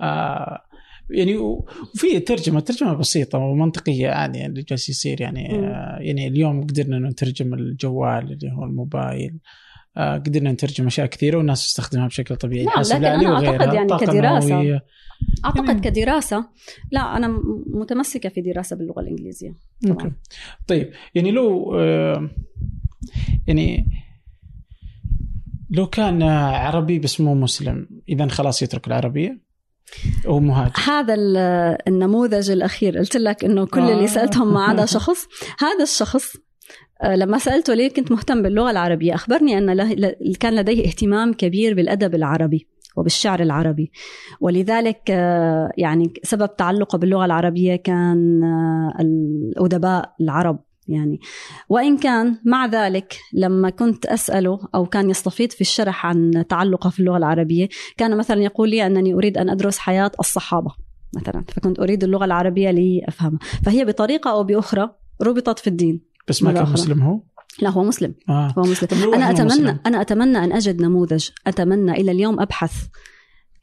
آه يعني وفي ترجمة ترجمة بسيطة ومنطقية يعني اللي جالس يصير يعني آه يعني اليوم قدرنا نترجم الجوال اللي هو الموبايل. آه قدرنا نترجم أشياء كثيرة والناس تستخدمها بشكل طبيعي. نعم لكن أنا أعتقد يعني كدراسة. موية. أعتقد يعني كدراسة. لا أنا متمسكة في دراسة باللغة الإنجليزية. طبعا أوكي. طيب يعني لو آه يعني لو كان عربي بس مو مسلم إذا خلاص يترك العربية هو مهاجر؟ هذا النموذج الأخير. قلت لك إنه كل آه. اللي سألتهم ما عدا شخص. هذا الشخص آه، لما سألته ليه كنت مهتم باللغة العربية أخبرني أن كان لديه اهتمام كبير بالأدب العربي وبالشعر العربي. ولذلك آه، يعني سبب تعلقه باللغة العربية كان آه، الأدباء العرب يعني. وإن كان مع ذلك لما كنت أسأله أو كان يستفيض في الشرح عن تعلقه في اللغة العربية كان مثلا يقول لي أنني أريد أن أدرس حياة الصحابة مثلا فكنت أريد اللغة العربية لأفهمها. فهي بطريقة أو بأخرى ربطت في الدين. بس ما كان مسلم هو؟ لا هو مسلم آه. هو مسلم أنا أتمنى مسلم. أنا أتمنى أن أجد نموذج أتمنى إلى اليوم أبحث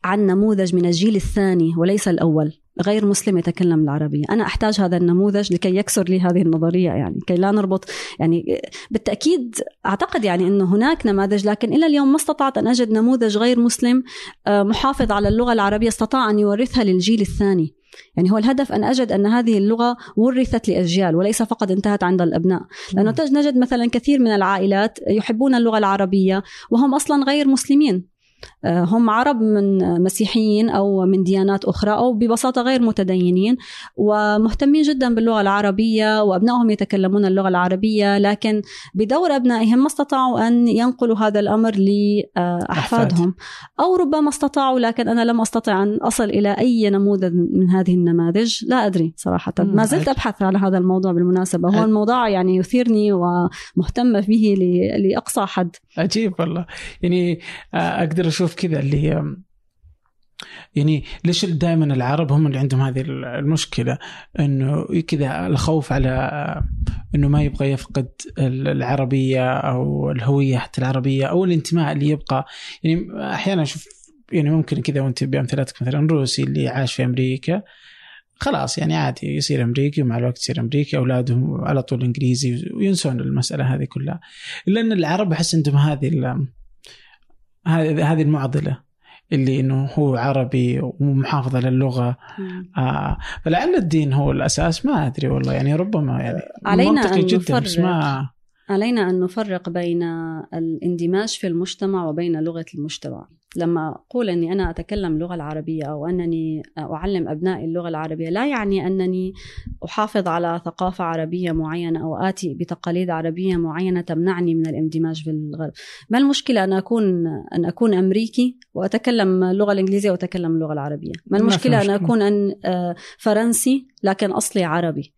عن نموذج من الجيل الثاني وليس الأول غير مسلم يتكلم العربية أنا أحتاج هذا النموذج لكي يكسر لي هذه النظرية يعني كي لا نربط يعني بالتأكيد أعتقد يعني أنه هناك نماذج لكن إلى اليوم ما استطعت أن أجد نموذج غير مسلم آه، محافظ على اللغة العربية استطاع أن يورثها للجيل الثاني يعني هو الهدف أن أجد أن هذه اللغة ورثت لأجيال وليس فقط انتهت عند الأبناء. لأنه نجد مثلا كثير من العائلات يحبون اللغة العربية وهم أصلا غير مسلمين. هم عرب من مسيحيين أو من ديانات أخرى أو ببساطة غير متدينين ومهتمين جدا باللغة العربية وأبنائهم يتكلمون اللغة العربية لكن بدور أبنائهم ما استطاعوا أن ينقلوا هذا الأمر لأحفادهم. أو ربما استطاعوا لكن أنا لم أستطع أن أصل إلى أي نموذج من هذه النماذج. لا أدري صراحة. ما زلت أبحث على هذا الموضوع بالمناسبة. هو الموضوع يعني يثيرني ومهتمه به لأقصى حد. عجيب والله. يعني آه، أقدر أشوف كذا اللي يعني ليش دائما العرب هم اللي عندهم هذه المشكلة؟ إنه كذا الخوف على إنه ما يبغى يفقد العربية أو الهوية حتى العربية أو الانتماء اللي يبقى. يعني أحيانا أشوف يعني ممكن كذا وأنت بأمثلتك مثلا روسي اللي عاش في أمريكا خلاص يعني عادي يصير أمريكي ومع الوقت يصير أمريكي أولادهم على طول إنجليزي وينسون المسألة هذه كلها. الا ان العرب أحس عندهم هذه هذه هذه المعضلة اللي إنه هو عربي ومحافظ على اللغة آه فلعل الدين هو الأساس. ما أدري والله يعني ربما يعني علينا منطقي جدا بس ما علينا أن نفرق بين الاندماج في المجتمع وبين لغة المجتمع. لما أقول أني أنا أتكلم اللغة العربية أو أنني أعلم أبنائي اللغة العربية لا يعني أنني أحافظ على ثقافة عربية معينة أو آتي بتقاليد عربية معينة تمنعني من الاندماج في الغرب. ما المشكلة أن أكون أن أكون أمريكي وأتكلم اللغة الإنجليزية وأتكلم اللغة العربية؟ ما المشكلة أن أكون أن آه، فرنسي لكن أصلي عربي؟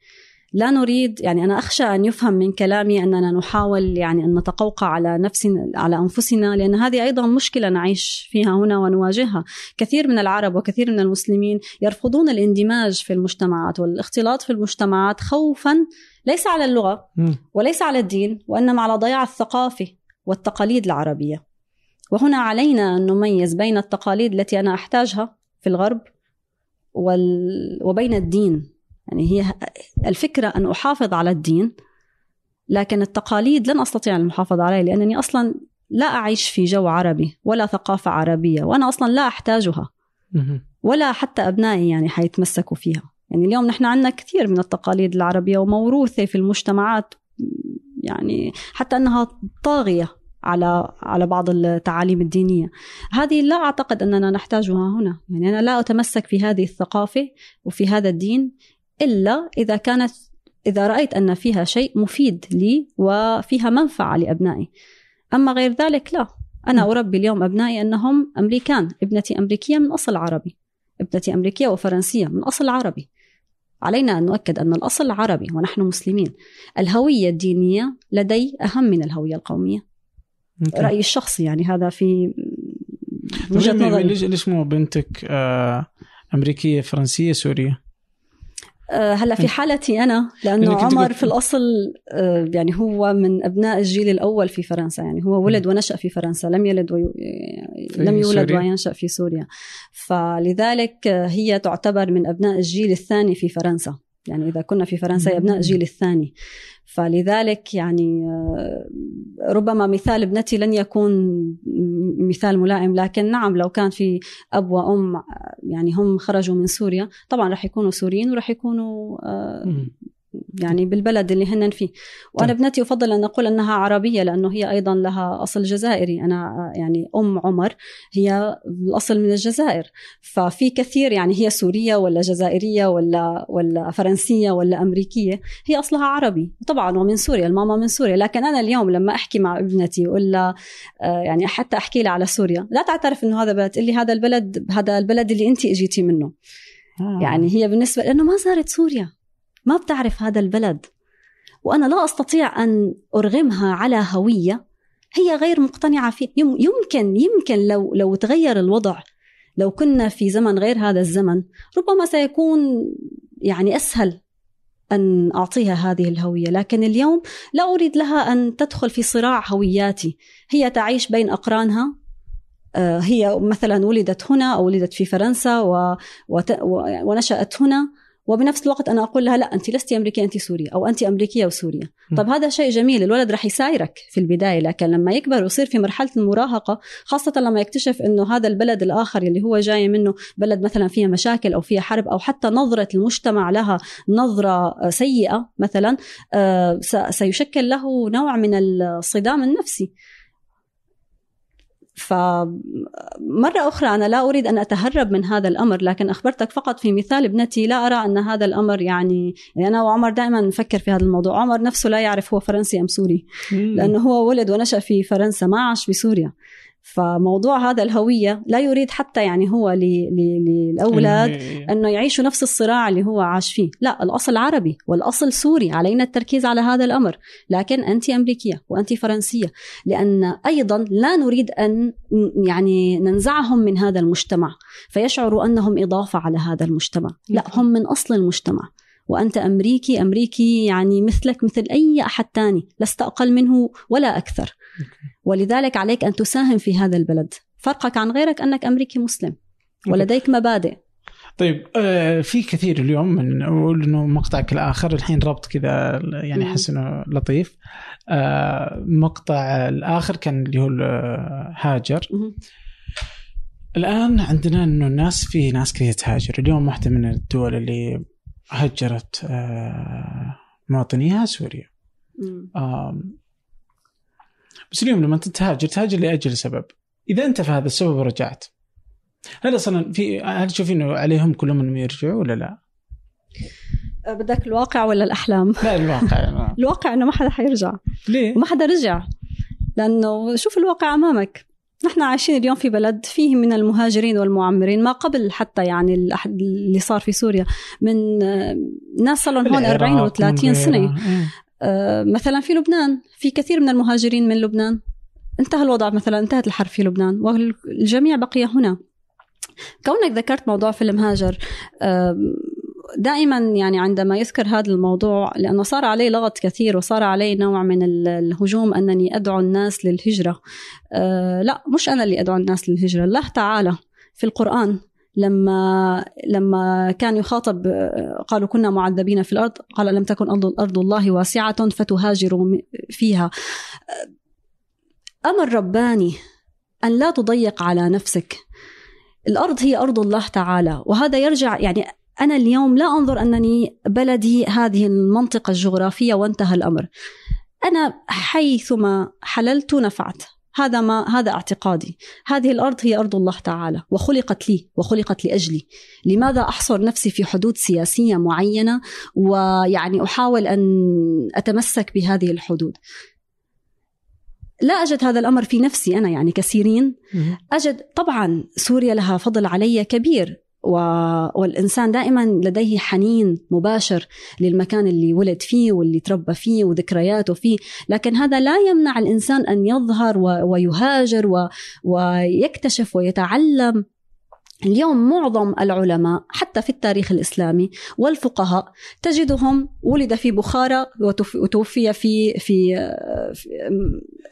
لا نريد يعني أنا أخشى أن يفهم من كلامي أننا نحاول يعني أن نتقوقع على نفسنا على أنفسنا لأن هذه أيضا مشكلة نعيش فيها هنا ونواجهها، كثير من العرب وكثير من المسلمين يرفضون الاندماج في المجتمعات والاختلاط في المجتمعات خوفا ليس على اللغة وليس على الدين وإنما على ضياع الثقافة والتقاليد العربية. وهنا علينا أن نميز بين التقاليد التي أنا أحتاجها في الغرب وبين الدين. يعني هي الفكرة أن أحافظ على الدين لكن التقاليد لن أستطيع المحافظة عليها لأنني أصلا لا أعيش في جو عربي ولا ثقافة عربية وأنا أصلا لا أحتاجها ولا حتى أبنائي يعني حيتمسكوا فيها. يعني اليوم نحن عندنا كثير من التقاليد العربية وموروثة في المجتمعات يعني حتى أنها طاغية على على بعض التعاليم الدينية. هذه لا أعتقد أننا نحتاجها هنا. يعني أنا لا أتمسك في هذه الثقافة وفي هذا الدين إلا إذا كانت إذا رأيت أن فيها شيء مفيد لي وفيها منفعة لأبنائي. أما غير ذلك لا. أنا أربي اليوم أبنائي أنهم أمريكان. ابنتي أمريكية من أصل عربي. ابنتي أمريكية وفرنسية من أصل عربي. علينا أن نؤكد أن الأصل عربي ونحن مسلمين. الهوية الدينية لدي أهم من الهوية القومية. ممكن. رأيي الشخصي يعني هذا في وجهة نظري. ليش ليش مو بنتك آه، أمريكية فرنسية سورية؟ آه، هلا في حالتي أنا لأنه عمر في الأصل آه، يعني هو من أبناء الجيل الأول في فرنسا. يعني هو ولد ونشأ في فرنسا لم يلد وي... لم يولد. وينشأ في سوريا. فلذلك هي تعتبر من أبناء الجيل الثاني في فرنسا. يعني إذا كنا في فرنسا ابناء الجيل الثاني. فلذلك يعني آه، ربما مثال ابنتي لن يكون مثال ملائم لكن نعم لو كان في أب وأم يعني هم خرجوا من سوريا طبعا راح يكونوا سوريين وراح يكونوا آه، يعني بالبلد اللي هن فيه. وأنا طيب. ابنتي أفضل أن أقول أنها عربية لأنه هي أيضا لها أصل جزائري. أنا يعني أم عمر هي الأصل من الجزائر. ففي كثير يعني هي سورية ولا جزائرية ولا ولا فرنسية ولا أمريكية هي أصلها عربي. طبعا ومن سوريا الماما من سوريا. لكن أنا اليوم لما أحكي مع ابنتي ولا آه، يعني حتى أحكي لها على سوريا لا تعترف إنه هذا بلد لي هذا البلد هذا البلد اللي انت إجيتي منه. آه. يعني هي بالنسبة لأنه ما زارت سوريا. ما بتعرف هذا البلد. وأنا لا أستطيع أن أرغمها على هوية هي غير مقتنعة فيه يمكن يمكن لو لو تغير الوضع لو كنا في زمن غير هذا الزمن ربما سيكون يعني أسهل أن أعطيها هذه الهوية. لكن اليوم لا أريد لها أن تدخل في صراع هوياتي. هي تعيش بين أقرانها آه، هي مثلا ولدت هنا أو ولدت في فرنسا و... وت... ونشأت هنا. وبنفس الوقت أنا أقول لها لا أنت لست أمريكية أنت سورية أو أنت أمريكية وسوريا طب هذا شيء جميل الولد رح يسايرك في البداية لكن لما يكبر ويصير في مرحلة المراهقة خاصة لما يكتشف إنه هذا البلد الآخر اللي هو جاي منه بلد مثلا فيها مشاكل أو فيها حرب أو حتى نظرة المجتمع لها نظرة سيئة مثلا آه، سيشكل له نوع من الصدام النفسي. فمرة أخرى أنا لا أريد أن أتهرب من هذا الأمر لكن أخبرتك فقط في مثال ابنتي لا أرى أن هذا الأمر يعني, يعني أنا وعمر دائما نفكر في هذا الموضوع. عمر نفسه لا يعرف هو فرنسي أم سوري لأنه هو ولد ونشأ في فرنسا ما عاش في سوريا. فموضوع هذا الهوية لا يريد حتى يعني هو للأولاد. أنه يعيشوا نفس الصراع اللي هو عاش فيه. لا الأصل عربي والأصل سوري علينا التركيز على هذا الأمر. لكن أنت أمريكية وأنت فرنسية لأن أيضا لا نريد أن يعني ننزعهم من هذا المجتمع. فيشعروا أنهم إضافة على هذا المجتمع. لا هم من أصل المجتمع. وأنت أمريكي أمريكي يعني مثلك مثل أي أحد تاني. لست أقل منه ولا أكثر. ولذلك عليك أن تساهم في هذا البلد. فرقك عن غيرك أنك أمريكي مسلم ولديك مبادئ. طيب آه في كثير اليوم من أقول إنه مقطعك الآخر الحين ربط كذا يعني أحس إنه لطيف. آه مقطع الآخر كان اللي هو هاجر. الآن عندنا إنه الناس في ناس كثير تهاجر. اليوم واحدة من الدول اللي هجرت آه مواطنيها سوريا. آه بس اليوم لما انت تهاجر تهاجر لأجل سبب. إذا أنت في هذا السبب ورجعت. هل أصلا في هل تشوفين إنه عليهم كلهم انهم يرجعوا ولا لا؟ أه، بدك الواقع ولا الأحلام؟ لا الواقع. الواقع إنه ما حدا حيرجع. ليه؟ وما حدا رجع. لأنه شوف الواقع أمامك. نحن عايشين اليوم في بلد فيه من المهاجرين والمعمرين ما قبل حتى يعني اللي صار في سوريا. من أه، ناس صار لهم هون 40 و30 سنة. آه، مثلا في لبنان في كثير من المهاجرين من لبنان. انتهى الوضع مثلا انتهت الحرب في لبنان والجميع بقي هنا. كونك ذكرت موضوع فيلم هاجر دائما يعني عندما يذكر هذا الموضوع لأنه صار عليه لغط كثير وصار عليه نوع من الهجوم أنني أدعو الناس للهجرة. آه، لا مش أنا اللي أدعو الناس للهجرة الله تعالى في القرآن. لما لما كان يخاطب قالوا كنا معذبين في الأرض قال لم تكن أرض الله واسعة فتهاجروا فيها. أمر رباني أن لا تضيق على نفسك. الأرض هي أرض الله تعالى وهذا يرجع يعني أنا اليوم لا أنظر أنني بلدي هذه المنطقة الجغرافية وانتهى الأمر. أنا حيثما حللت نفعت. هذا ما هذا اعتقادي. هذه الأرض هي أرض الله تعالى وخلقت لي وخلقت لأجلي. لماذا أحصر نفسي في حدود سياسية معينة ويعني أحاول أن أتمسك بهذه الحدود؟ لا أجد هذا الأمر في نفسي أنا يعني كثيرين أجد طبعا سوريا لها فضل علي كبير. و... والإنسان دائما لديه حنين مباشر للمكان اللي ولد فيه واللي تربى فيه وذكرياته فيه. لكن هذا لا يمنع الإنسان أن يظهر و... ويهاجر و... ويكتشف ويتعلم اليوم معظم العلماء حتى في التاريخ الإسلامي والفقهاء تجدهم ولد في بخارى وتوفي في في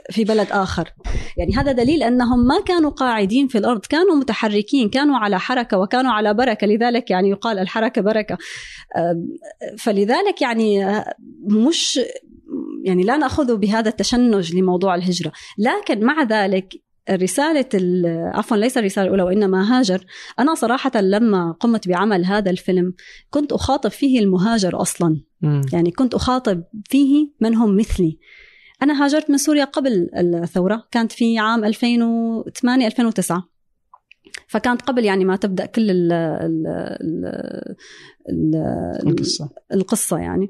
في بلد آخر. يعني هذا دليل أنهم ما كانوا قاعدين في الأرض كانوا متحركين كانوا على حركة وكانوا على بركة. لذلك يعني يقال الحركة بركة. فلذلك يعني مش يعني لا نأخذ بهذا التشنج لموضوع الهجرة. لكن مع ذلك رسالة عفوا ليس الرسالة الأولى وإنما هاجر. أنا صراحة لما قمت بعمل هذا الفيلم كنت أخاطب فيه المهاجر أصلا. م. يعني كنت أخاطب فيه من هم مثلي. أنا هاجرت من سوريا قبل الثورة كانت في عام 2008 2009 فكانت قبل يعني ما تبدأ كل ال ال ال القصة. القصة يعني.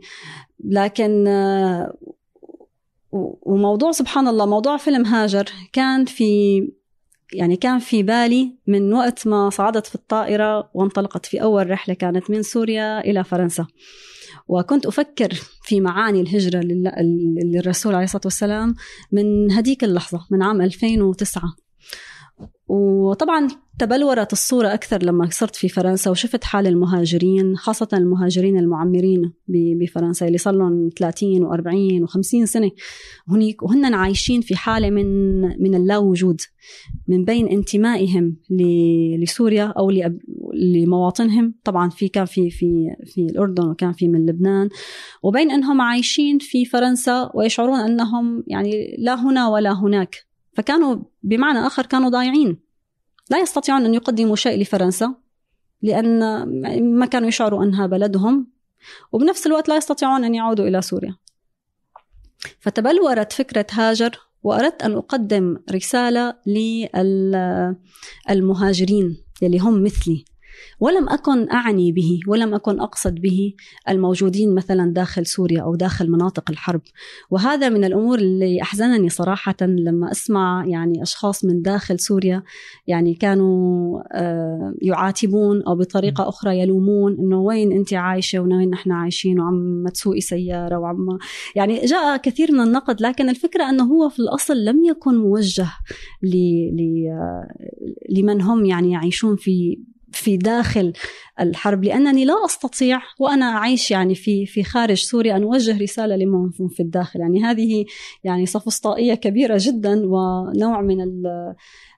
لكن وموضوع سبحان الله موضوع فيلم هاجر كان في يعني كان في بالي من وقت ما صعدت في الطائرة وانطلقت في أول رحلة كانت من سوريا إلى فرنسا. وكنت أفكر في معاني الهجرة للرسول عليه الصلاة والسلام من هديك اللحظة من عام 2009 وطبعا تبلورت الصورة أكثر لما صرت في فرنسا وشفت حال المهاجرين خاصة المهاجرين المعمرين بفرنسا اللي صار لهم 30 و40 و50 سنة. هنيك وهن عايشين في حالة من من اللا وجود من بين انتمائهم لسوريا أو لمواطنهم. طبعا في كان في في في الأردن وكان في من لبنان. وبين أنهم عايشين في فرنسا ويشعرون أنهم يعني لا هنا ولا هناك. فكانوا بمعنى آخر كانوا ضايعين. لا يستطيعون أن يقدموا شيء لفرنسا لأن ما كانوا يشعروا أنها بلدهم وبنفس الوقت لا يستطيعون أن يعودوا إلى سوريا. فتبلورت فكرة هاجر وأردت أن أقدم رسالة للمهاجرين يلي هم مثلي. ولم أكن أعني به ولم أكن أقصد به الموجودين مثلا داخل سوريا أو داخل مناطق الحرب. وهذا من الأمور اللي أحزنني صراحة لما أسمع يعني أشخاص من داخل سوريا يعني كانوا آه، يعاتبون أو بطريقة أخرى يلومون أنه وين أنت عايشة وين نحن عايشين وعم تسوقي سيارة وعم يعني جاء كثير من النقد لكن الفكرة أنه هو في الأصل لم يكن موجه آه، لمن هم يعني يعيشون في في داخل الحرب لأنني لا أستطيع وأنا اعيش يعني في في خارج سوريا أن أوجه رسالة لمن في الداخل. يعني هذه يعني صفصطائيه كبيرة جدا ونوع من ال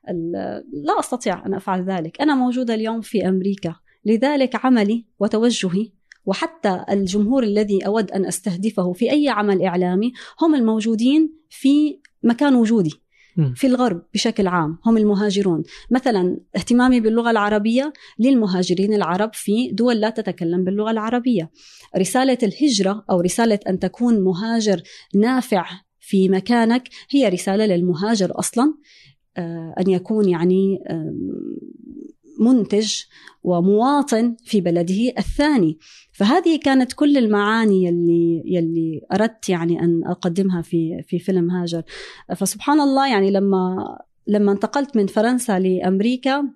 ال لا أستطيع أن أفعل ذلك. أنا موجودة اليوم في أمريكا. لذلك عملي وتوجهي وحتى الجمهور الذي أود أن أستهدفه في أي عمل إعلامي هم الموجودين في مكان وجودي. في الغرب بشكل عام هم المهاجرون. مثلا اهتمامي باللغة العربية للمهاجرين العرب في دول لا تتكلم باللغة العربية. رسالة الهجرة أو رسالة أن تكون مهاجر نافع في مكانك هي رسالة للمهاجر أصلا آه، أن يكون يعني منتج ومواطن في بلده الثاني. فهذه كانت كل المعاني يلي يلي أردت يعني أن أقدمها في في فيلم هاجر. فسبحان الله يعني لما لما انتقلت من فرنسا لأمريكا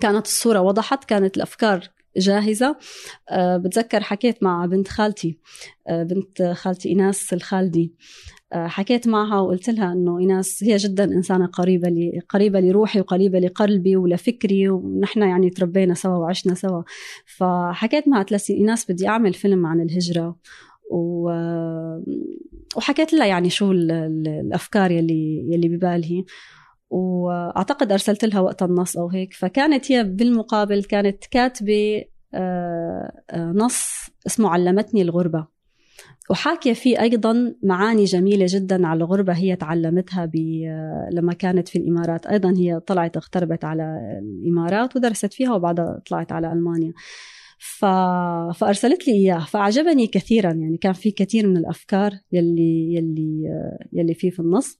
كانت الصورة وضحت كانت الأفكار جاهزة. أه بتذكر حكيت مع بنت خالتي أه بنت خالتي إيناس الخالدي. آه، حكيت معها وقلت لها إنه ايناس هي جدا إنسانة قريبة لي قريبة لروحي وقريبة لقلبي ولفكري ونحن يعني تربينا سوا وعشنا سوا. فحكيت معها قلت ايناس بدي أعمل فيلم عن الهجرة و... وحكيت لها يعني شو الأفكار يلي يلي ببالي وأعتقد أرسلت لها وقت النص أو هيك. فكانت هي بالمقابل كانت كاتبة آه، آه، نص اسمه علمتني الغربة. وحاكية فيه أيضا معاني جميلة جدا على الغربة هي تعلمتها آه، لما كانت في الإمارات. أيضا هي طلعت اغتربت على الإمارات ودرست فيها وبعدها طلعت على ألمانيا. ف... فأرسلت لي اياه فأعجبني كثيرا. يعني كان في كثير من الأفكار يلي يلي يلي فيه في النص.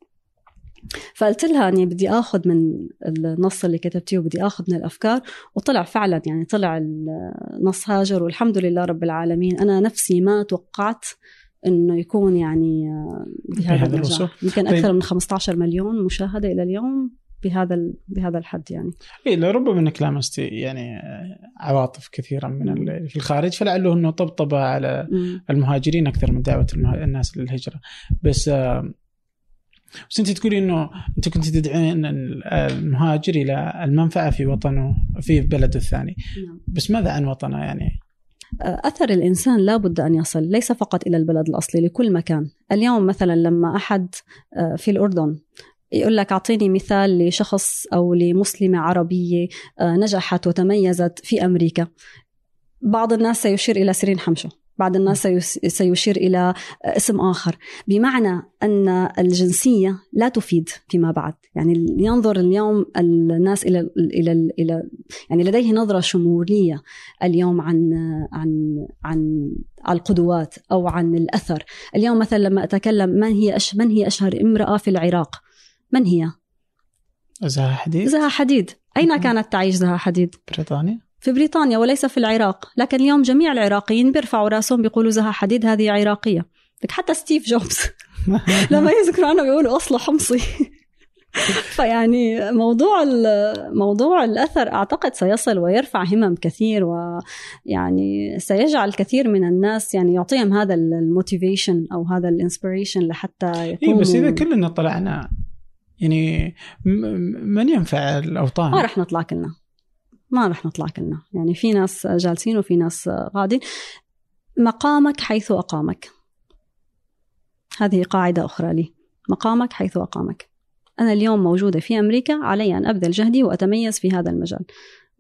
فقلت لها إني بدي آخذ من النص اللي كتبتيه وبدي آخذ من الأفكار. وطلع فعلا. يعني طلع النص هاجر والحمد لله رب العالمين. أنا نفسي ما توقعت إنه يكون يعني بهذا النجاح يمكن أكثر طيب. من 15 مليون مشاهدة إلى اليوم بهذا بهذا الحد يعني اي لربما إنك لامستي يعني عواطف كثيرة من في الخارج فلعله إنه طبطب على المهاجرين أكثر من دعوة الناس للهجرة بس بس أنت تقولي إنه أنت كنت تدعين المهاجر إلى المنفعة في وطنه في بلده الثاني نعم. بس ماذا عن وطنه يعني؟ أثر الإنسان لابد أن يصل ليس فقط إلى البلد الأصلي لكل مكان. اليوم مثلا لما أحد آه، في الأردن يقول لك أعطيني مثال لشخص أو لمسلمة عربية آه، نجحت وتميزت في أمريكا. بعض الناس سيشير إلى سيرين حمشو بعض الناس سيشير إلى اسم آخر. بمعنى أن الجنسية لا تفيد فيما بعد. يعني ينظر اليوم الناس إلى إلى إلى يعني لديه نظرة شمولية اليوم عن عن عن القدوات أو عن الأثر. اليوم مثلا لما أتكلم من هي أش من هي أشهر امرأة في العراق؟ من هي؟ زها حديد. زها حديد. أين كانت تعيش زها حديد؟ بريطانيا. في بريطانيا وليس في العراق لكن اليوم جميع العراقيين بيرفعوا رأسهم بيقولوا زها حديد هذه عراقية. لك حتى ستيف جوبز لما يذكروا عنه بيقولوا أصله حمصي. فيعني موضوع موضوع الأثر أعتقد سيصل ويرفع همم كثير ويعني سيجعل كثير من الناس يعني يعطيهم هذا ال motivation أو هذا ال inspiration لحتى يكونوا إيه بس إذا كلنا طلعنا يعني من ينفع الأوطان؟ ما رح نطلع كلنا. ما رح نطلع كلنا. يعني في ناس جالسين وفي ناس قاعدين. مقامك حيث أقامك. هذه قاعدة أخرى لي. مقامك حيث أقامك. أنا اليوم موجودة في أمريكا علي أن أبذل جهدي وأتميز في هذا المجال.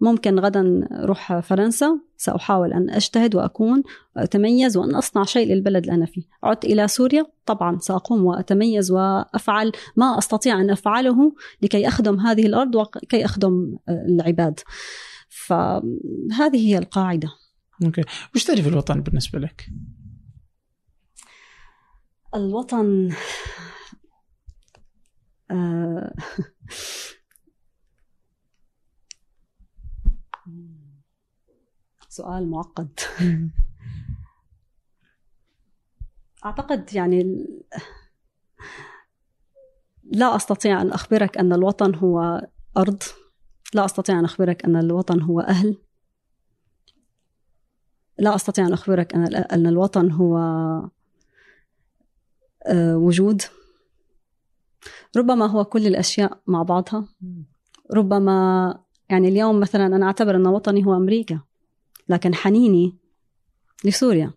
ممكن غدا أروح فرنسا سأحاول أن أجتهد وأكون وأتميز وأن أصنع شيء للبلد اللي أنا فيه. عدت إلى سوريا طبعا سأقوم وأتميز وأفعل ما أستطيع أن أفعله لكي أخدم هذه الأرض وكي أخدم العباد. فهذه هي القاعدة. أوكي. وش تعرف الوطن بالنسبة لك؟ الوطن آه سؤال معقد. أعتقد يعني لا أستطيع أن أخبرك أن الوطن هو أرض. لا أستطيع أن أخبرك أن الوطن هو أهل. لا أستطيع أن أخبرك أن أن الوطن هو آه، وجود. ربما هو كل الأشياء مع بعضها. ربما يعني اليوم مثلا أنا أعتبر أن وطني هو أمريكا. لكن حنيني لسوريا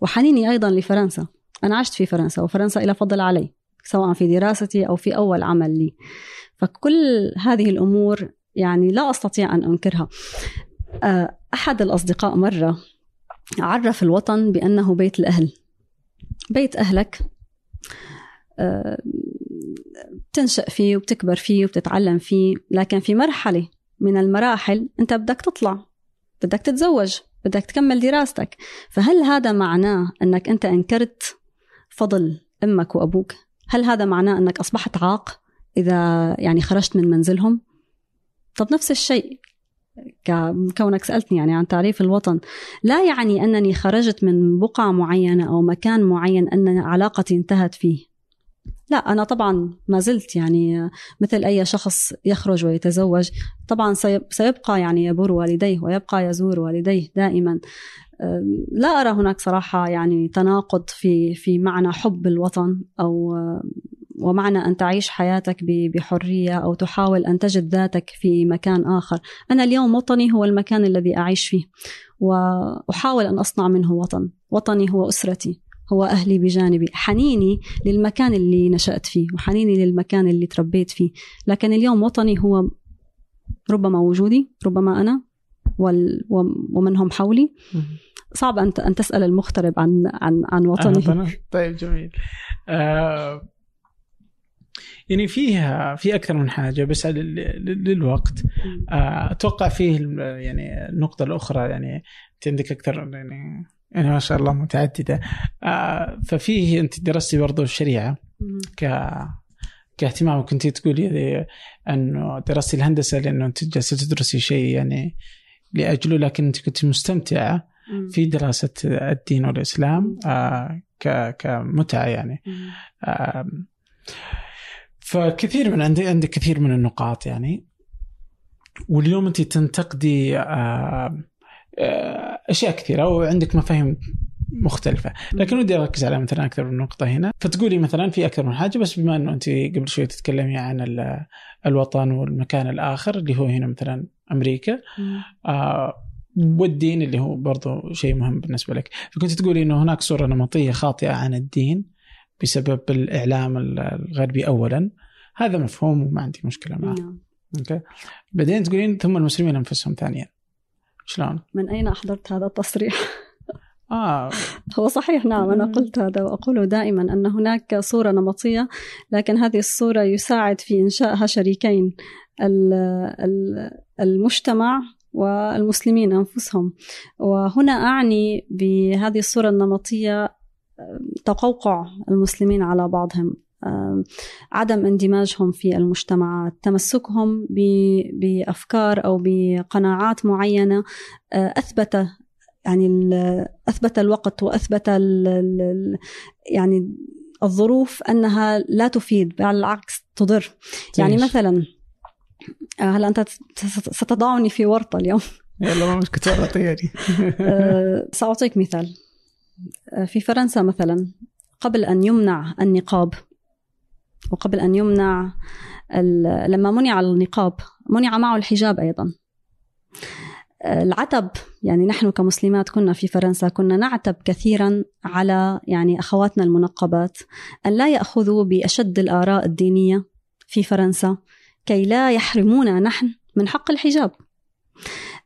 وحنيني أيضا لفرنسا. أنا عشت في فرنسا وفرنسا إلى فضل علي سواء في دراستي أو في أول عمل لي. فكل هذه الأمور يعني لا أستطيع أن أنكرها. آه، أحد الأصدقاء مرة عرف الوطن بأنه بيت الأهل. بيت أهلك آه، بتنشأ فيه وبتكبر فيه وبتتعلم فيه لكن في مرحلة من المراحل أنت بدك تطلع. بدك تتزوج بدك تكمل دراستك. فهل هذا معناه أنك أنت أنكرت فضل أمك وأبوك؟ هل هذا معناه أنك أصبحت عاق إذا يعني خرجت من منزلهم؟ طب نفس الشيء كونك سألتني يعني عن تعريف الوطن. لا يعني أنني خرجت من بقعة معينة أو مكان معين أن علاقتي انتهت فيه. لا أنا طبعا ما زلت يعني مثل أي شخص يخرج ويتزوج طبعا سيبقى يعني يبر والديه ويبقى يزور والديه دائما. لا أرى هناك صراحة يعني تناقض في في معنى حب الوطن أو ومعنى أن تعيش حياتك بحرية أو تحاول أن تجد ذاتك في مكان آخر. أنا اليوم وطني هو المكان الذي أعيش فيه وأحاول أن أصنع منه وطن. وطني هو أسرتي. هو أهلي بجانبي. حنيني للمكان اللي نشأت فيه وحنيني للمكان اللي تربيت فيه. لكن اليوم وطني هو ربما وجودي ربما أنا ومن هم حولي. صعب أن أن تسأل المغترب عن عن عن وطنه. طيب جميل. آه يعني فيها في أكثر من حاجة بس للوقت. آه أتوقع فيه يعني النقطة الأخرى يعني انت عندك أكثر يعني يعني ما شاء الله متعددة. آه ففيه انت درستي برضو الشريعة ك كاهتمام. كنت تقولي انه درستي الهندسة لأنه أنت جالسة تدرسي شيء يعني لأجله لكن أنت كنت مستمتعة في دراسة الدين والإسلام آه كمتعة يعني. آه فكثير من عندي عندك كثير من النقاط يعني. واليوم أنت تنتقدي آه أشياء كثيرة وعندك مفاهيم مختلفة. لكن ودي أركز على مثلا أكثر من نقطة هنا. فتقولي مثلا في أكثر من حاجة بس بما إنه أنت قبل شوي تتكلمي عن الوطن والمكان الآخر اللي هو هنا مثلا أمريكا آه والدين اللي هو برضو شيء مهم بالنسبة لك. فكنت تقولي إنه هناك صورة نمطية خاطئة عن الدين بسبب الإعلام الغربي اولا. هذا مفهوم وما عندي مشكلة معه. نعم. أوكي؟ بعدين تقولين ثم المسلمين أنفسهم ثانيا. شلون؟ من أين أحضرت هذا التصريح؟ آه. هو صحيح نعم أنا قلت هذا وأقول دائما أن هناك صورة نمطية لكن هذه الصورة يساعد في إنشائها شريكين المجتمع والمسلمين أنفسهم وهنا أعني بهذه الصورة النمطية تقوقع المسلمين على بعضهم عدم اندماجهم في المجتمعات تمسكهم بأفكار أو بقناعات معينة آه، أثبت يعني أثبت الوقت وأثبت يعني الظروف أنها لا تفيد بل العكس تضر. يعني مثلا آه، هلا أنت ستضعني في ورطة اليوم؟ يلا ما مشكلة يعني سأعطيك مثال. في فرنسا مثلا قبل أن يمنع النقاب وقبل أن يمنع لما منع النقاب منع معه الحجاب أيضا. العتب يعني نحن كمسلمات كنا في فرنسا كنا نعتب كثيرا على يعني أخواتنا المنقبات أن لا يأخذوا بأشد الآراء الدينية في فرنسا كي لا يحرمونا نحن من حق الحجاب.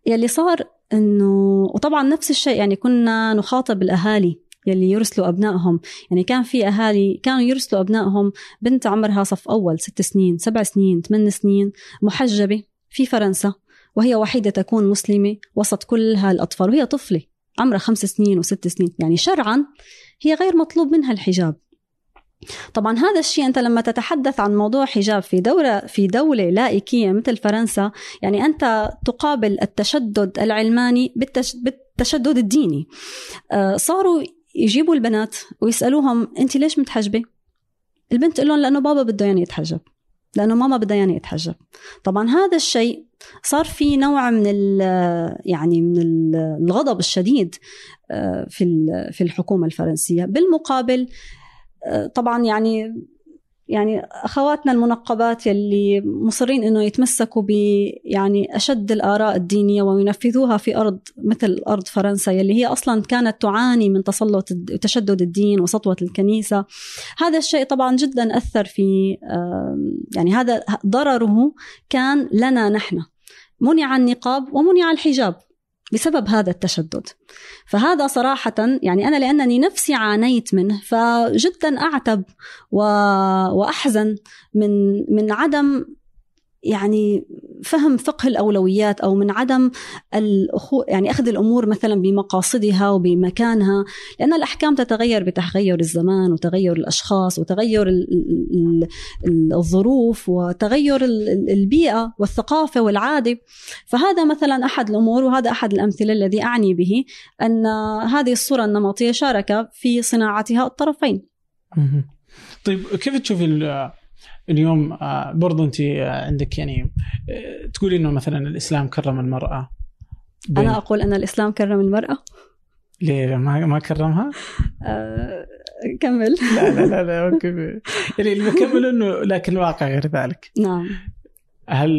يلي صار إنه وطبعا نفس الشيء يعني كنا نخاطب الأهالي يلي يرسلوا أبنائهم. يعني كان في أهالي كانوا يرسلوا أبنائهم بنت عمرها صف أول ست سنين سبع سنين ثمان سنين محجبة في فرنسا وهي وحيدة تكون مسلمة وسط كل هالاطفال وهي طفلة عمرها خمس سنين وست سنين. يعني شرعا هي غير مطلوب منها الحجاب. طبعا هذا الشيء أنت لما تتحدث عن موضوع حجاب في دوله في دولة لائكيه مثل فرنسا يعني أنت تقابل التشدد العلماني بالتشدد الديني. آه، صاروا يجيبوا البنات ويسألوهم انت ليش متحجبة؟ البنت تقول لهم لأنه بابا بده ياني يتحجب لأنه ماما بدها ياني يتحجب. طبعا هذا الشيء صار في نوع من يعني من الغضب الشديد آه، في في الحكومة الفرنسية. بالمقابل طبعا يعني يعني أخواتنا المنقبات يلي مصرين إنه يتمسكوا ب يعني أشد الآراء الدينية وينفذوها في أرض مثل أرض فرنسا يلي هي أصلا كانت تعاني من تسلط وتشدد الدين وسطوة الكنيسة. هذا الشيء طبعا جدا أثر في يعني هذا ضرره كان لنا نحن. منع النقاب ومنع الحجاب. بسبب هذا التشدد. فهذا صراحة يعني أنا لأنني نفسي عانيت منه فجدا أعتب وأحزن من من عدم يعني فهم فقه الأولويات أو من عدم الأخو يعني أخذ الأمور مثلا بمقاصدها وبمكانها لأن الأحكام تتغير بتغير الزمان وتغير الأشخاص وتغير الظروف وتغير البيئة والثقافة والعادة فهذا مثلا أحد الأمور وهذا أحد الأمثلة الذي أعني به أن هذه الصورة النمطية شارك في صناعتها الطرفين. طيب كيف تشوفي اليوم آه، برضو انت عندك يعني آه، تقولي إنه مثلا الإسلام كرم المرأة؟ أنا أقول أن الإسلام كرم المرأة. ليه؟ ما ما كرمها؟ أه كمل. لا لا لا, لا أوكي. يعني المكمل إنه لكن الواقع غير ذلك. نعم. هل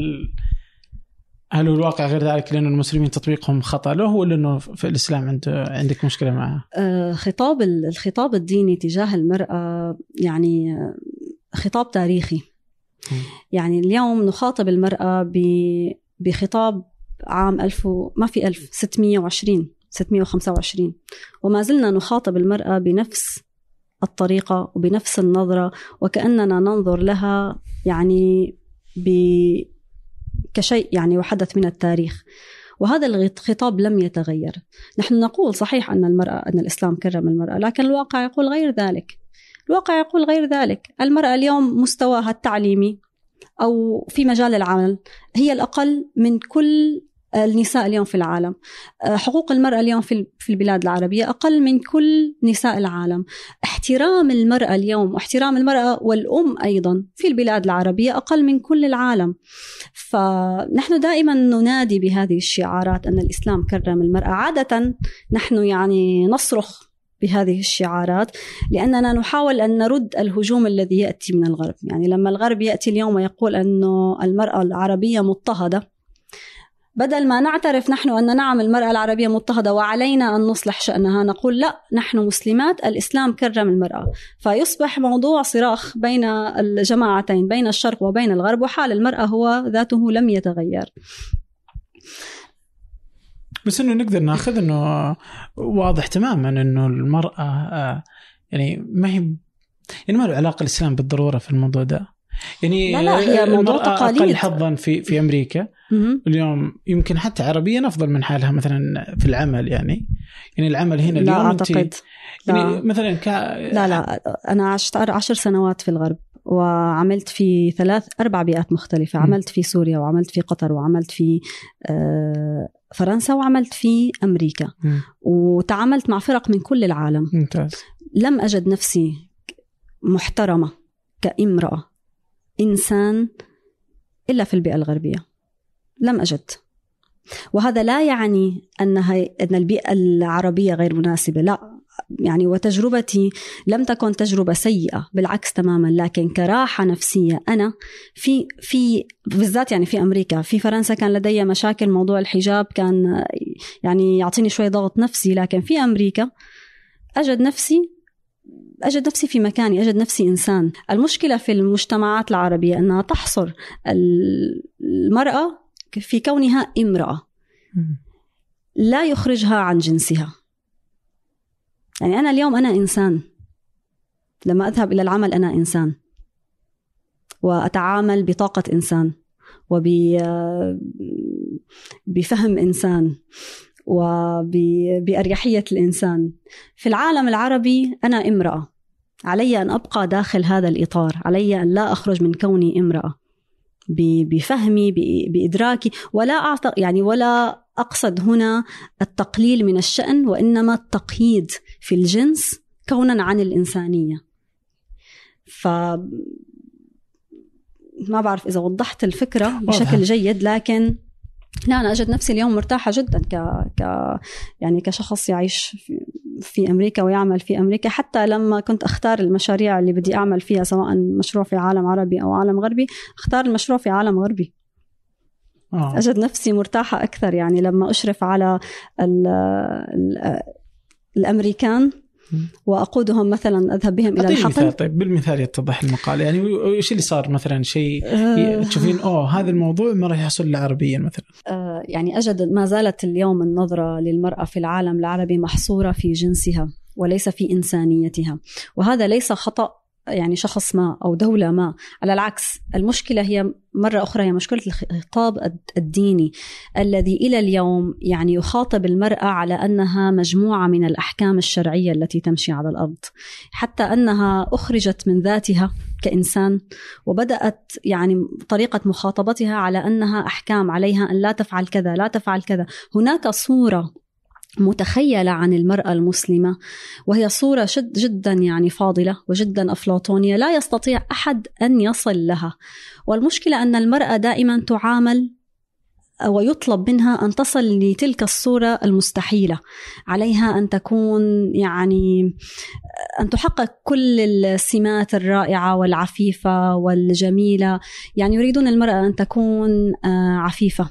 هل هو الواقع غير ذلك لأن المسلمين تطبيقهم خطأ له ولا أنه في الإسلام عنده عندك مشكلة معه؟ آه خطاب الخطاب الديني تجاه المرأة يعني خطاب تاريخي. يعني اليوم نخاطب المرأة بخطاب عام 1000 ما في 1000 620 625 وما زلنا نخاطب المرأة بنفس الطريقة وبنفس النظرة وكأننا ننظر لها يعني ب كشيء يعني وحدث من التاريخ. وهذا الخطاب لم يتغير. نحن نقول صحيح أن المرأة أن الإسلام كرم المرأة لكن الواقع يقول غير ذلك. الواقع يقول غير ذلك. المرأة اليوم مستواها التعليمي أو في مجال العمل هي الأقل من كل النساء اليوم في العالم. آه، حقوق المرأة اليوم في البلاد العربية أقل من كل نساء العالم. احترام المرأة اليوم واحترام المرأة والأم أيضا في البلاد العربية أقل من كل العالم. فنحن دائما ننادي بهذه الشعارات أن الإسلام كرم المرأة. عادة نحن يعني نصرخ بهذه الشعارات لأننا نحاول أن نرد الهجوم الذي يأتي من الغرب. يعني لما الغرب يأتي اليوم ويقول أن المرأة العربية مضطهدة بدل ما نعترف نحن أن نعم المرأة العربية مضطهدة وعلينا أن نصلح شأنها نقول لا نحن مسلمات الإسلام كرم المرأة. فيصبح موضوع صراخ بين الجماعتين بين الشرق وبين الغرب وحال المرأة هو ذاته لم يتغير. بس إنه نقدر ناخذ إنه واضح تماما إنه المرأة آه، يعني ما هي يعني ما له علاقة الإسلام بالضرورة في الموضوع ده. يعني لا لا هي موضوع تقاليد. أقل حظا في في أمريكا. اليوم يمكن حتى عربيا أفضل من حالها مثلا في العمل يعني. يعني العمل هنا اليوم لا أعتقد. يعني لا. مثلا ك... لا لا أنا عشت عشر سنوات في الغرب وعملت في ثلاث أربع بيئات مختلفة. عملت في سوريا وعملت في قطر وعملت في آه، فرنسا وعملت في أمريكا. م. وتعاملت مع فرق من كل العالم. ممتاز. لم أجد نفسي محترمة كامرأة إنسان إلا في البيئة الغربية. لم أجد. وهذا لا يعني أنها أن البيئة العربية غير مناسبة. لا. يعني وتجربتي لم تكن تجربة سيئة بالعكس تماما لكن كراحة نفسية أنا في في بالذات يعني في أمريكا في فرنسا كان لدي مشاكل موضوع الحجاب كان يعني يعطيني شوي ضغط نفسي لكن في أمريكا أجد نفسي أجد نفسي في مكاني أجد نفسي إنسان. المشكلة في المجتمعات العربية أنها تحصر المرأة في كونها امرأة. لا يخرجها عن جنسها. يعني أنا اليوم أنا إنسان. لما أذهب إلى العمل أنا إنسان. وأتعامل بطاقة إنسان. وبفهم إنسان. وبأريحية الإنسان. في العالم العربي أنا امرأة. علي أن أبقى داخل هذا الإطار. علي أن لا أخرج من كوني امرأة. بفهمي بإدراكي. ولا أعتقد يعني ولا أقصد هنا التقليل من الشأن وإنما التقييد في الجنس كونا عن الإنسانية. ف ما بعرف إذا وضحت الفكرة بشكل جيد لكن لا أنا أجد نفسي اليوم مرتاحة جدا ك... ك... يعني كشخص يعيش في... في أمريكا ويعمل في أمريكا. حتى لما كنت أختار المشاريع اللي بدي أعمل فيها سواء مشروع في عالم عربي أو عالم غربي أختار المشروع في عالم غربي. آه. أجد نفسي مرتاحة أكثر يعني لما أشرف على ال ال الأمريكان وأقودهم مثلا أذهب بهم إلى الحقل. مثال طيب بالمثال يتضح المقال. يعني إيش اللي صار مثلا؟ شيء أه. تشوفين أوه هذا الموضوع ما راح يحصل إلا عربيا مثلا. أه يعني أجد ما زالت اليوم النظرة للمرأة في العالم العربي محصورة في جنسها وليس في إنسانيتها. وهذا ليس خطأ يعني شخص ما أو دولة ما. على العكس المشكلة هي مرة أخرى هي مشكلة الخطاب الديني الذي إلى اليوم يعني يخاطب المرأة على أنها مجموعة من الأحكام الشرعية التي تمشي على الأرض. حتى أنها أخرجت من ذاتها كإنسان وبدأت يعني طريقة مخاطبتها على أنها أحكام عليها أن لا تفعل كذا لا تفعل كذا. هناك صورة متخيلة عن المرأة المسلمة وهي صورة جد جدا يعني فاضلة وجدا أفلاطونية لا يستطيع أحد أن يصل لها. والمشكلة أن المرأة دائما تعامل ويطلب منها أن تصل لتلك الصورة المستحيلة. عليها أن تكون يعني أن تحقق كل السمات الرائعة والعفيفة والجميلة. يعني يريدون المرأة أن تكون آه، عفيفة.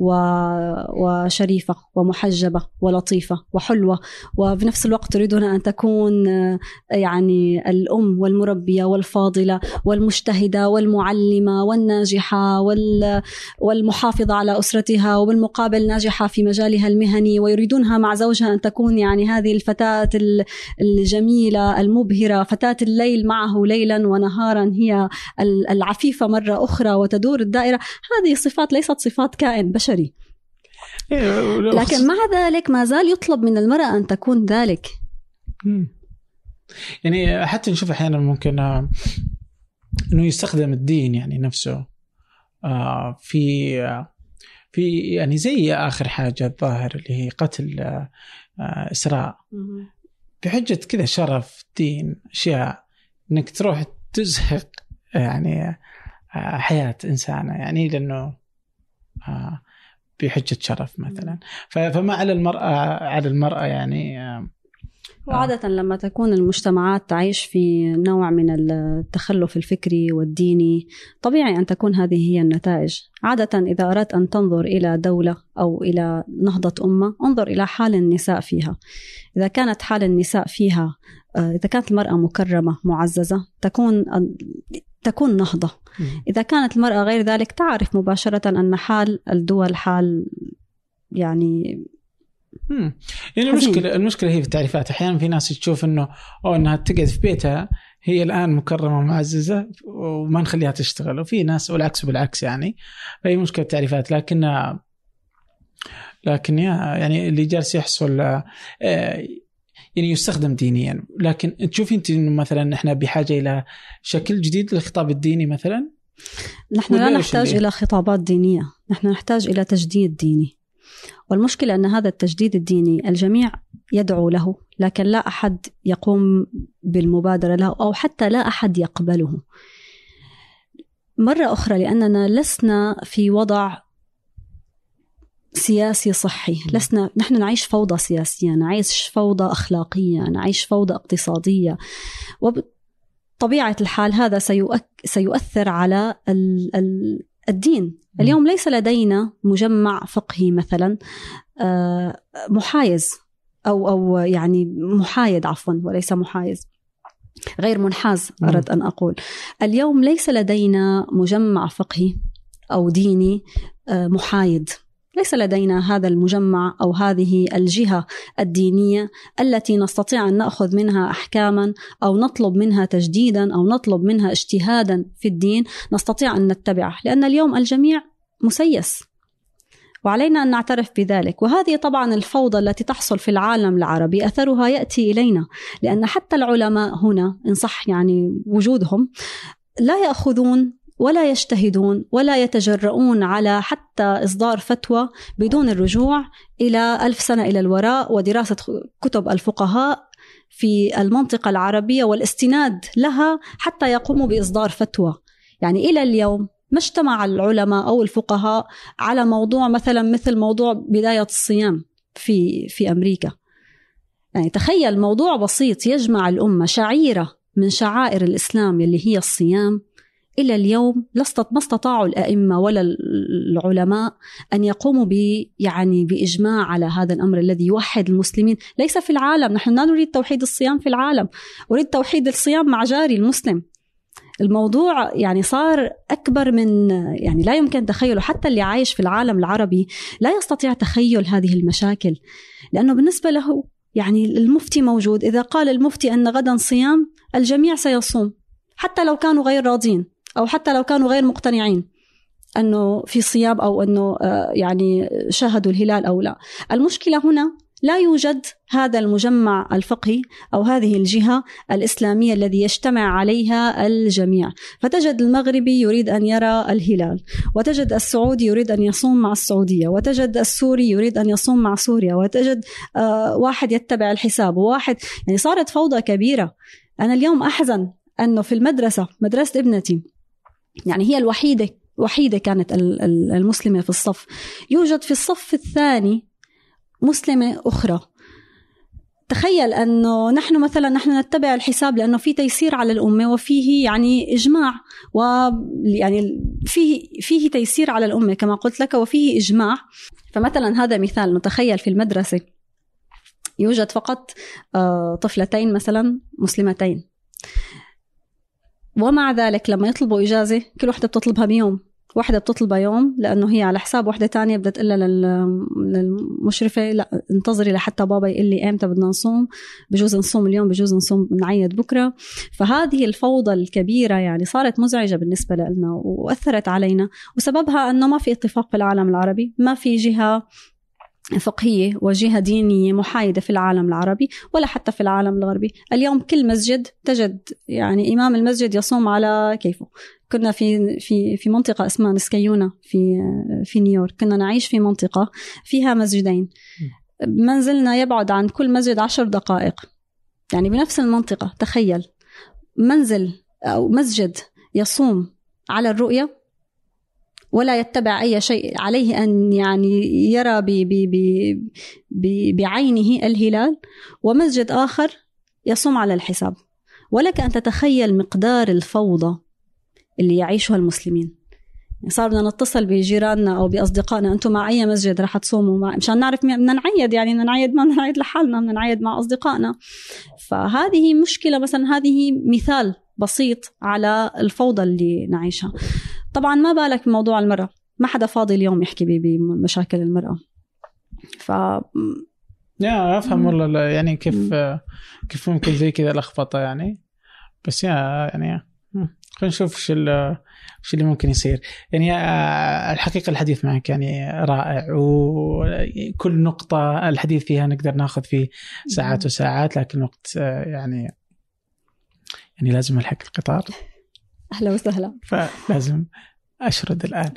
وشريفة ومحجبة ولطيفة وحلوة. وبنفس الوقت تريدون أن تكون يعني الأم والمربية والفاضلة والمجتهدة والمعلمة والناجحة والمحافظة على أسرتها وبالمقابل ناجحة في مجالها المهني. ويريدونها مع زوجها أن تكون يعني هذه الفتاة الجميلة المبهرة فتاة الليل معه ليلا ونهارا هي العفيفة مرة أخرى وتدور الدائرة. هذه صفات ليست صفات كائن بشري إيه، لكن مع ذلك ما زال يطلب من المرأة أن تكون ذلك. يعني حتى نشوف أحيانا ممكن آه، أنه يستخدم الدين يعني نفسه آه، في آه، في يعني زي آخر حاجة الظاهر اللي هي قتل إسراء. بحجة كذا شرف دين أشياء أنك تروح تزهق يعني حياة إنسانة. يعني لأنه بحجة شرف مثلا. فما على المرأة على المرأة يعني وعادة لما تكون المجتمعات تعيش في نوع من التخلف الفكري والديني طبيعي أن تكون هذه هي النتائج. عادة إذا أردت أن تنظر إلى دولة أو إلى نهضة أمة انظر إلى حال النساء فيها. إذا كانت حال النساء فيها آه، إذا كانت المرأة مكرمة معززة تكون تكون نهضة. إذا كانت المرأة غير ذلك تعرف مباشرة أن حال الدول حال يعني مم. يعني المشكلة المشكلة هي في التعريفات. أحيانا في ناس تشوف إنه أو إنها تقعد في بيتها هي الآن مكرمة ومعززة وما نخليها تشتغل. وفي ناس والعكس بالعكس يعني. فهي مشكلة التعريفات. لكن لكن يعني اللي جالس يحصل آه، يعني يستخدم دينيا. لكن تشوفي انت إنه مثلا إحنا بحاجة إلى شكل جديد للخطاب الديني مثلا؟ نحن لا نحتاج إلى خطابات دينية. نحن نحتاج إلى تجديد ديني. والمشكلة أن هذا التجديد الديني الجميع يدعو له لكن لا أحد يقوم بالمبادرة له أو حتى لا أحد يقبله. مرة أخرى لأننا لسنا في وضع سياسي صحي. لسنا نحن نعيش فوضى سياسية نعيش فوضى أخلاقية نعيش فوضى اقتصادية. وبطبيعة الحال هذا سيؤك سيؤثر على ال ال الدين. اليوم ليس لدينا مجمع فقهي مثلا آه، محايز أو أو يعني محايد عفوا وليس محايز. غير منحاز أردت أن أقول. اليوم ليس لدينا مجمع فقهي أو ديني آه، محايد. ليس لدينا هذا المجمع أو هذه الجهة الدينية التي نستطيع أن نأخذ منها احكاما أو نطلب منها تجديدا أو نطلب منها اجتهادا في الدين نستطيع أن نتبعه لأن اليوم الجميع مسيس. وعلينا أن نعترف بذلك. وهذه طبعا الفوضى التي تحصل في العالم العربي أثرها يأتي إلينا لأن حتى العلماء هنا إن صح يعني وجودهم لا يأخذون ولا يجتهدون ولا يتجرؤون على حتى إصدار فتوى بدون الرجوع إلى ألف سنة إلى الوراء ودراسة كتب الفقهاء في المنطقة العربية والاستناد لها حتى يقوموا بإصدار فتوى. يعني إلى اليوم ما اجتمع العلماء أو الفقهاء على موضوع مثلا مثل موضوع بداية الصيام في في أمريكا. يعني تخيل موضوع بسيط يجمع الأمة شعيرة من شعائر الإسلام اللي هي الصيام إلى اليوم ما استطاعوا الأئمة ولا العلماء أن يقوموا ب يعني بإجماع على هذا الأمر الذي يوحد المسلمين. ليس في العالم. نحن لا نريد توحيد الصيام في العالم. أريد توحيد الصيام مع جاري المسلم. الموضوع يعني صار أكبر من يعني لا يمكن تخيله. حتى اللي عايش في العالم العربي لا يستطيع تخيل هذه المشاكل. لأنه بالنسبة له يعني المفتي موجود. إذا قال المفتي أن غدا صيام الجميع سيصوم. حتى لو كانوا غير راضين. أو حتى لو كانوا غير مقتنعين أنه في صيام أو أنه آه، يعني شاهدوا الهلال أو لا المشكلة هنا لا يوجد هذا المجمع الفقهي أو هذه الجهة الإسلامية الذي يجتمع عليها الجميع، فتجد المغربي يريد أن يرى الهلال، وتجد السعودي يريد أن يصوم مع السعودية، وتجد السوري يريد أن يصوم مع سوريا، وتجد آه، واحد يتبع الحساب، وواحد يعني صارت فوضى كبيرة. أنا اليوم أحزن أنه في المدرسة مدرسة ابنتي يعني هي الوحيدة وحيدة كانت المسلمة في الصف. يوجد في الصف الثاني مسلمة أخرى. تخيل أنه نحن مثلا نحن نتبع الحساب لأنه في تيسير على الأمة وفيه يعني إجماع ويعني فيه فيه تيسير على الأمة كما قلت لك وفيه إجماع. فمثلا هذا مثال نتخيل في المدرسة. يوجد فقط آه، طفلتين مثلا مسلمتين. ومع ذلك لما يطلبوا إجازة كل وحدة بتطلبها بيوم واحدة بتطلبها يوم لأنه هي على حساب واحدة تانية بدها تقول للمشرفة لا انتظري لحتى بابا يقول لي إمتى بدنا نصوم بجوز نصوم اليوم بجوز نصوم نعيد بكرة. فهذه الفوضى الكبيرة يعني صارت مزعجة بالنسبة لنا وأثرت علينا وسببها أنه ما في اتفاق بالعالم العربي ما في جهة فقهية وجهة دينية محايدة في العالم العربي ولا حتى في العالم الغربي. اليوم كل مسجد تجد يعني إمام المسجد يصوم على كيفه. كنا في في في منطقة اسمها نسكيونا في في نيويورك. كنا نعيش في منطقة فيها مسجدين. منزلنا يبعد عن كل مسجد عشر دقائق. يعني بنفس المنطقة تخيل. منزل أو مسجد يصوم على الرؤية ولا يتبع أي شيء عليه أن يعني يرى بي بي بي بعينه الهلال. ومسجد آخر يصوم على الحساب. ولك أن تتخيل مقدار الفوضى اللي يعيشها المسلمين. صار بدنا نتصل بجيراننا أو بأصدقائنا. أنتم مع أي مسجد رح تصوموا؟ مع مشان نعرف بدنا نعيد يعني بدنا نعيد ما بدنا نعيد لحالنا بدنا نعيد مع أصدقائنا. فهذه مشكلة مثلا هذه مثال بسيط على الفوضى اللي نعيشها. طبعا ما بالك بموضوع المرأة. ما حدا فاضي اليوم يحكي بمشاكل المرأة. ف يا أفهم والله يعني كيف كيف ممكن زي كذا لخبطة يعني. بس يا يعني خلينا نشوف إيش إيش اللي ممكن يصير. يعني الحقيقة الحديث معك يعني رائع وكل نقطة الحديث فيها نقدر ناخذ فيه ساعات وساعات لكن وقت آه، يعني يعني لازم الحق القطار. أهلا وسهلا. فلازم أشرد الآن.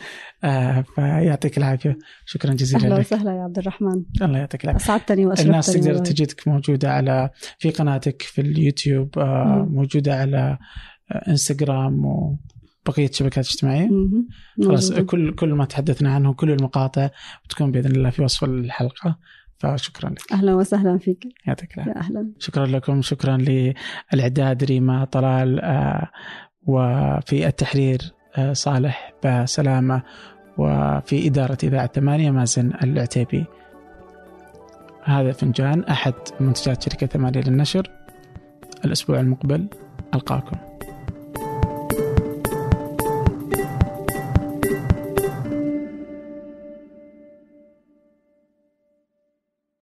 آه فيعطيك العافية. شكرا جزيلا أهلا وسهلا يا عبد الرحمن. الله يعطيك العافية. أسعدتني وأشرفتني الناس تقدر تجدك موجودة على في قناتك في اليوتيوب آه موجودة على آه إنستغرام وبقية الشبكات الاجتماعية. خلاص كل كل ما تحدثنا عنه كل المقاطع بتكون بإذن الله في وصف الحلقة. فشكرا لك. أهلا وسهلا فيك. يعطيك العافية. أهلا. شكرا لكم. شكرا للإعداد ريما طلال آه وفي التحرير آه، صالح بسلامة وفي إدارة إذاعة ثمانية مازن العتيبي. هذا فنجان أحد منتجات شركة ثمانية للنشر. الأسبوع المقبل ألقاكم.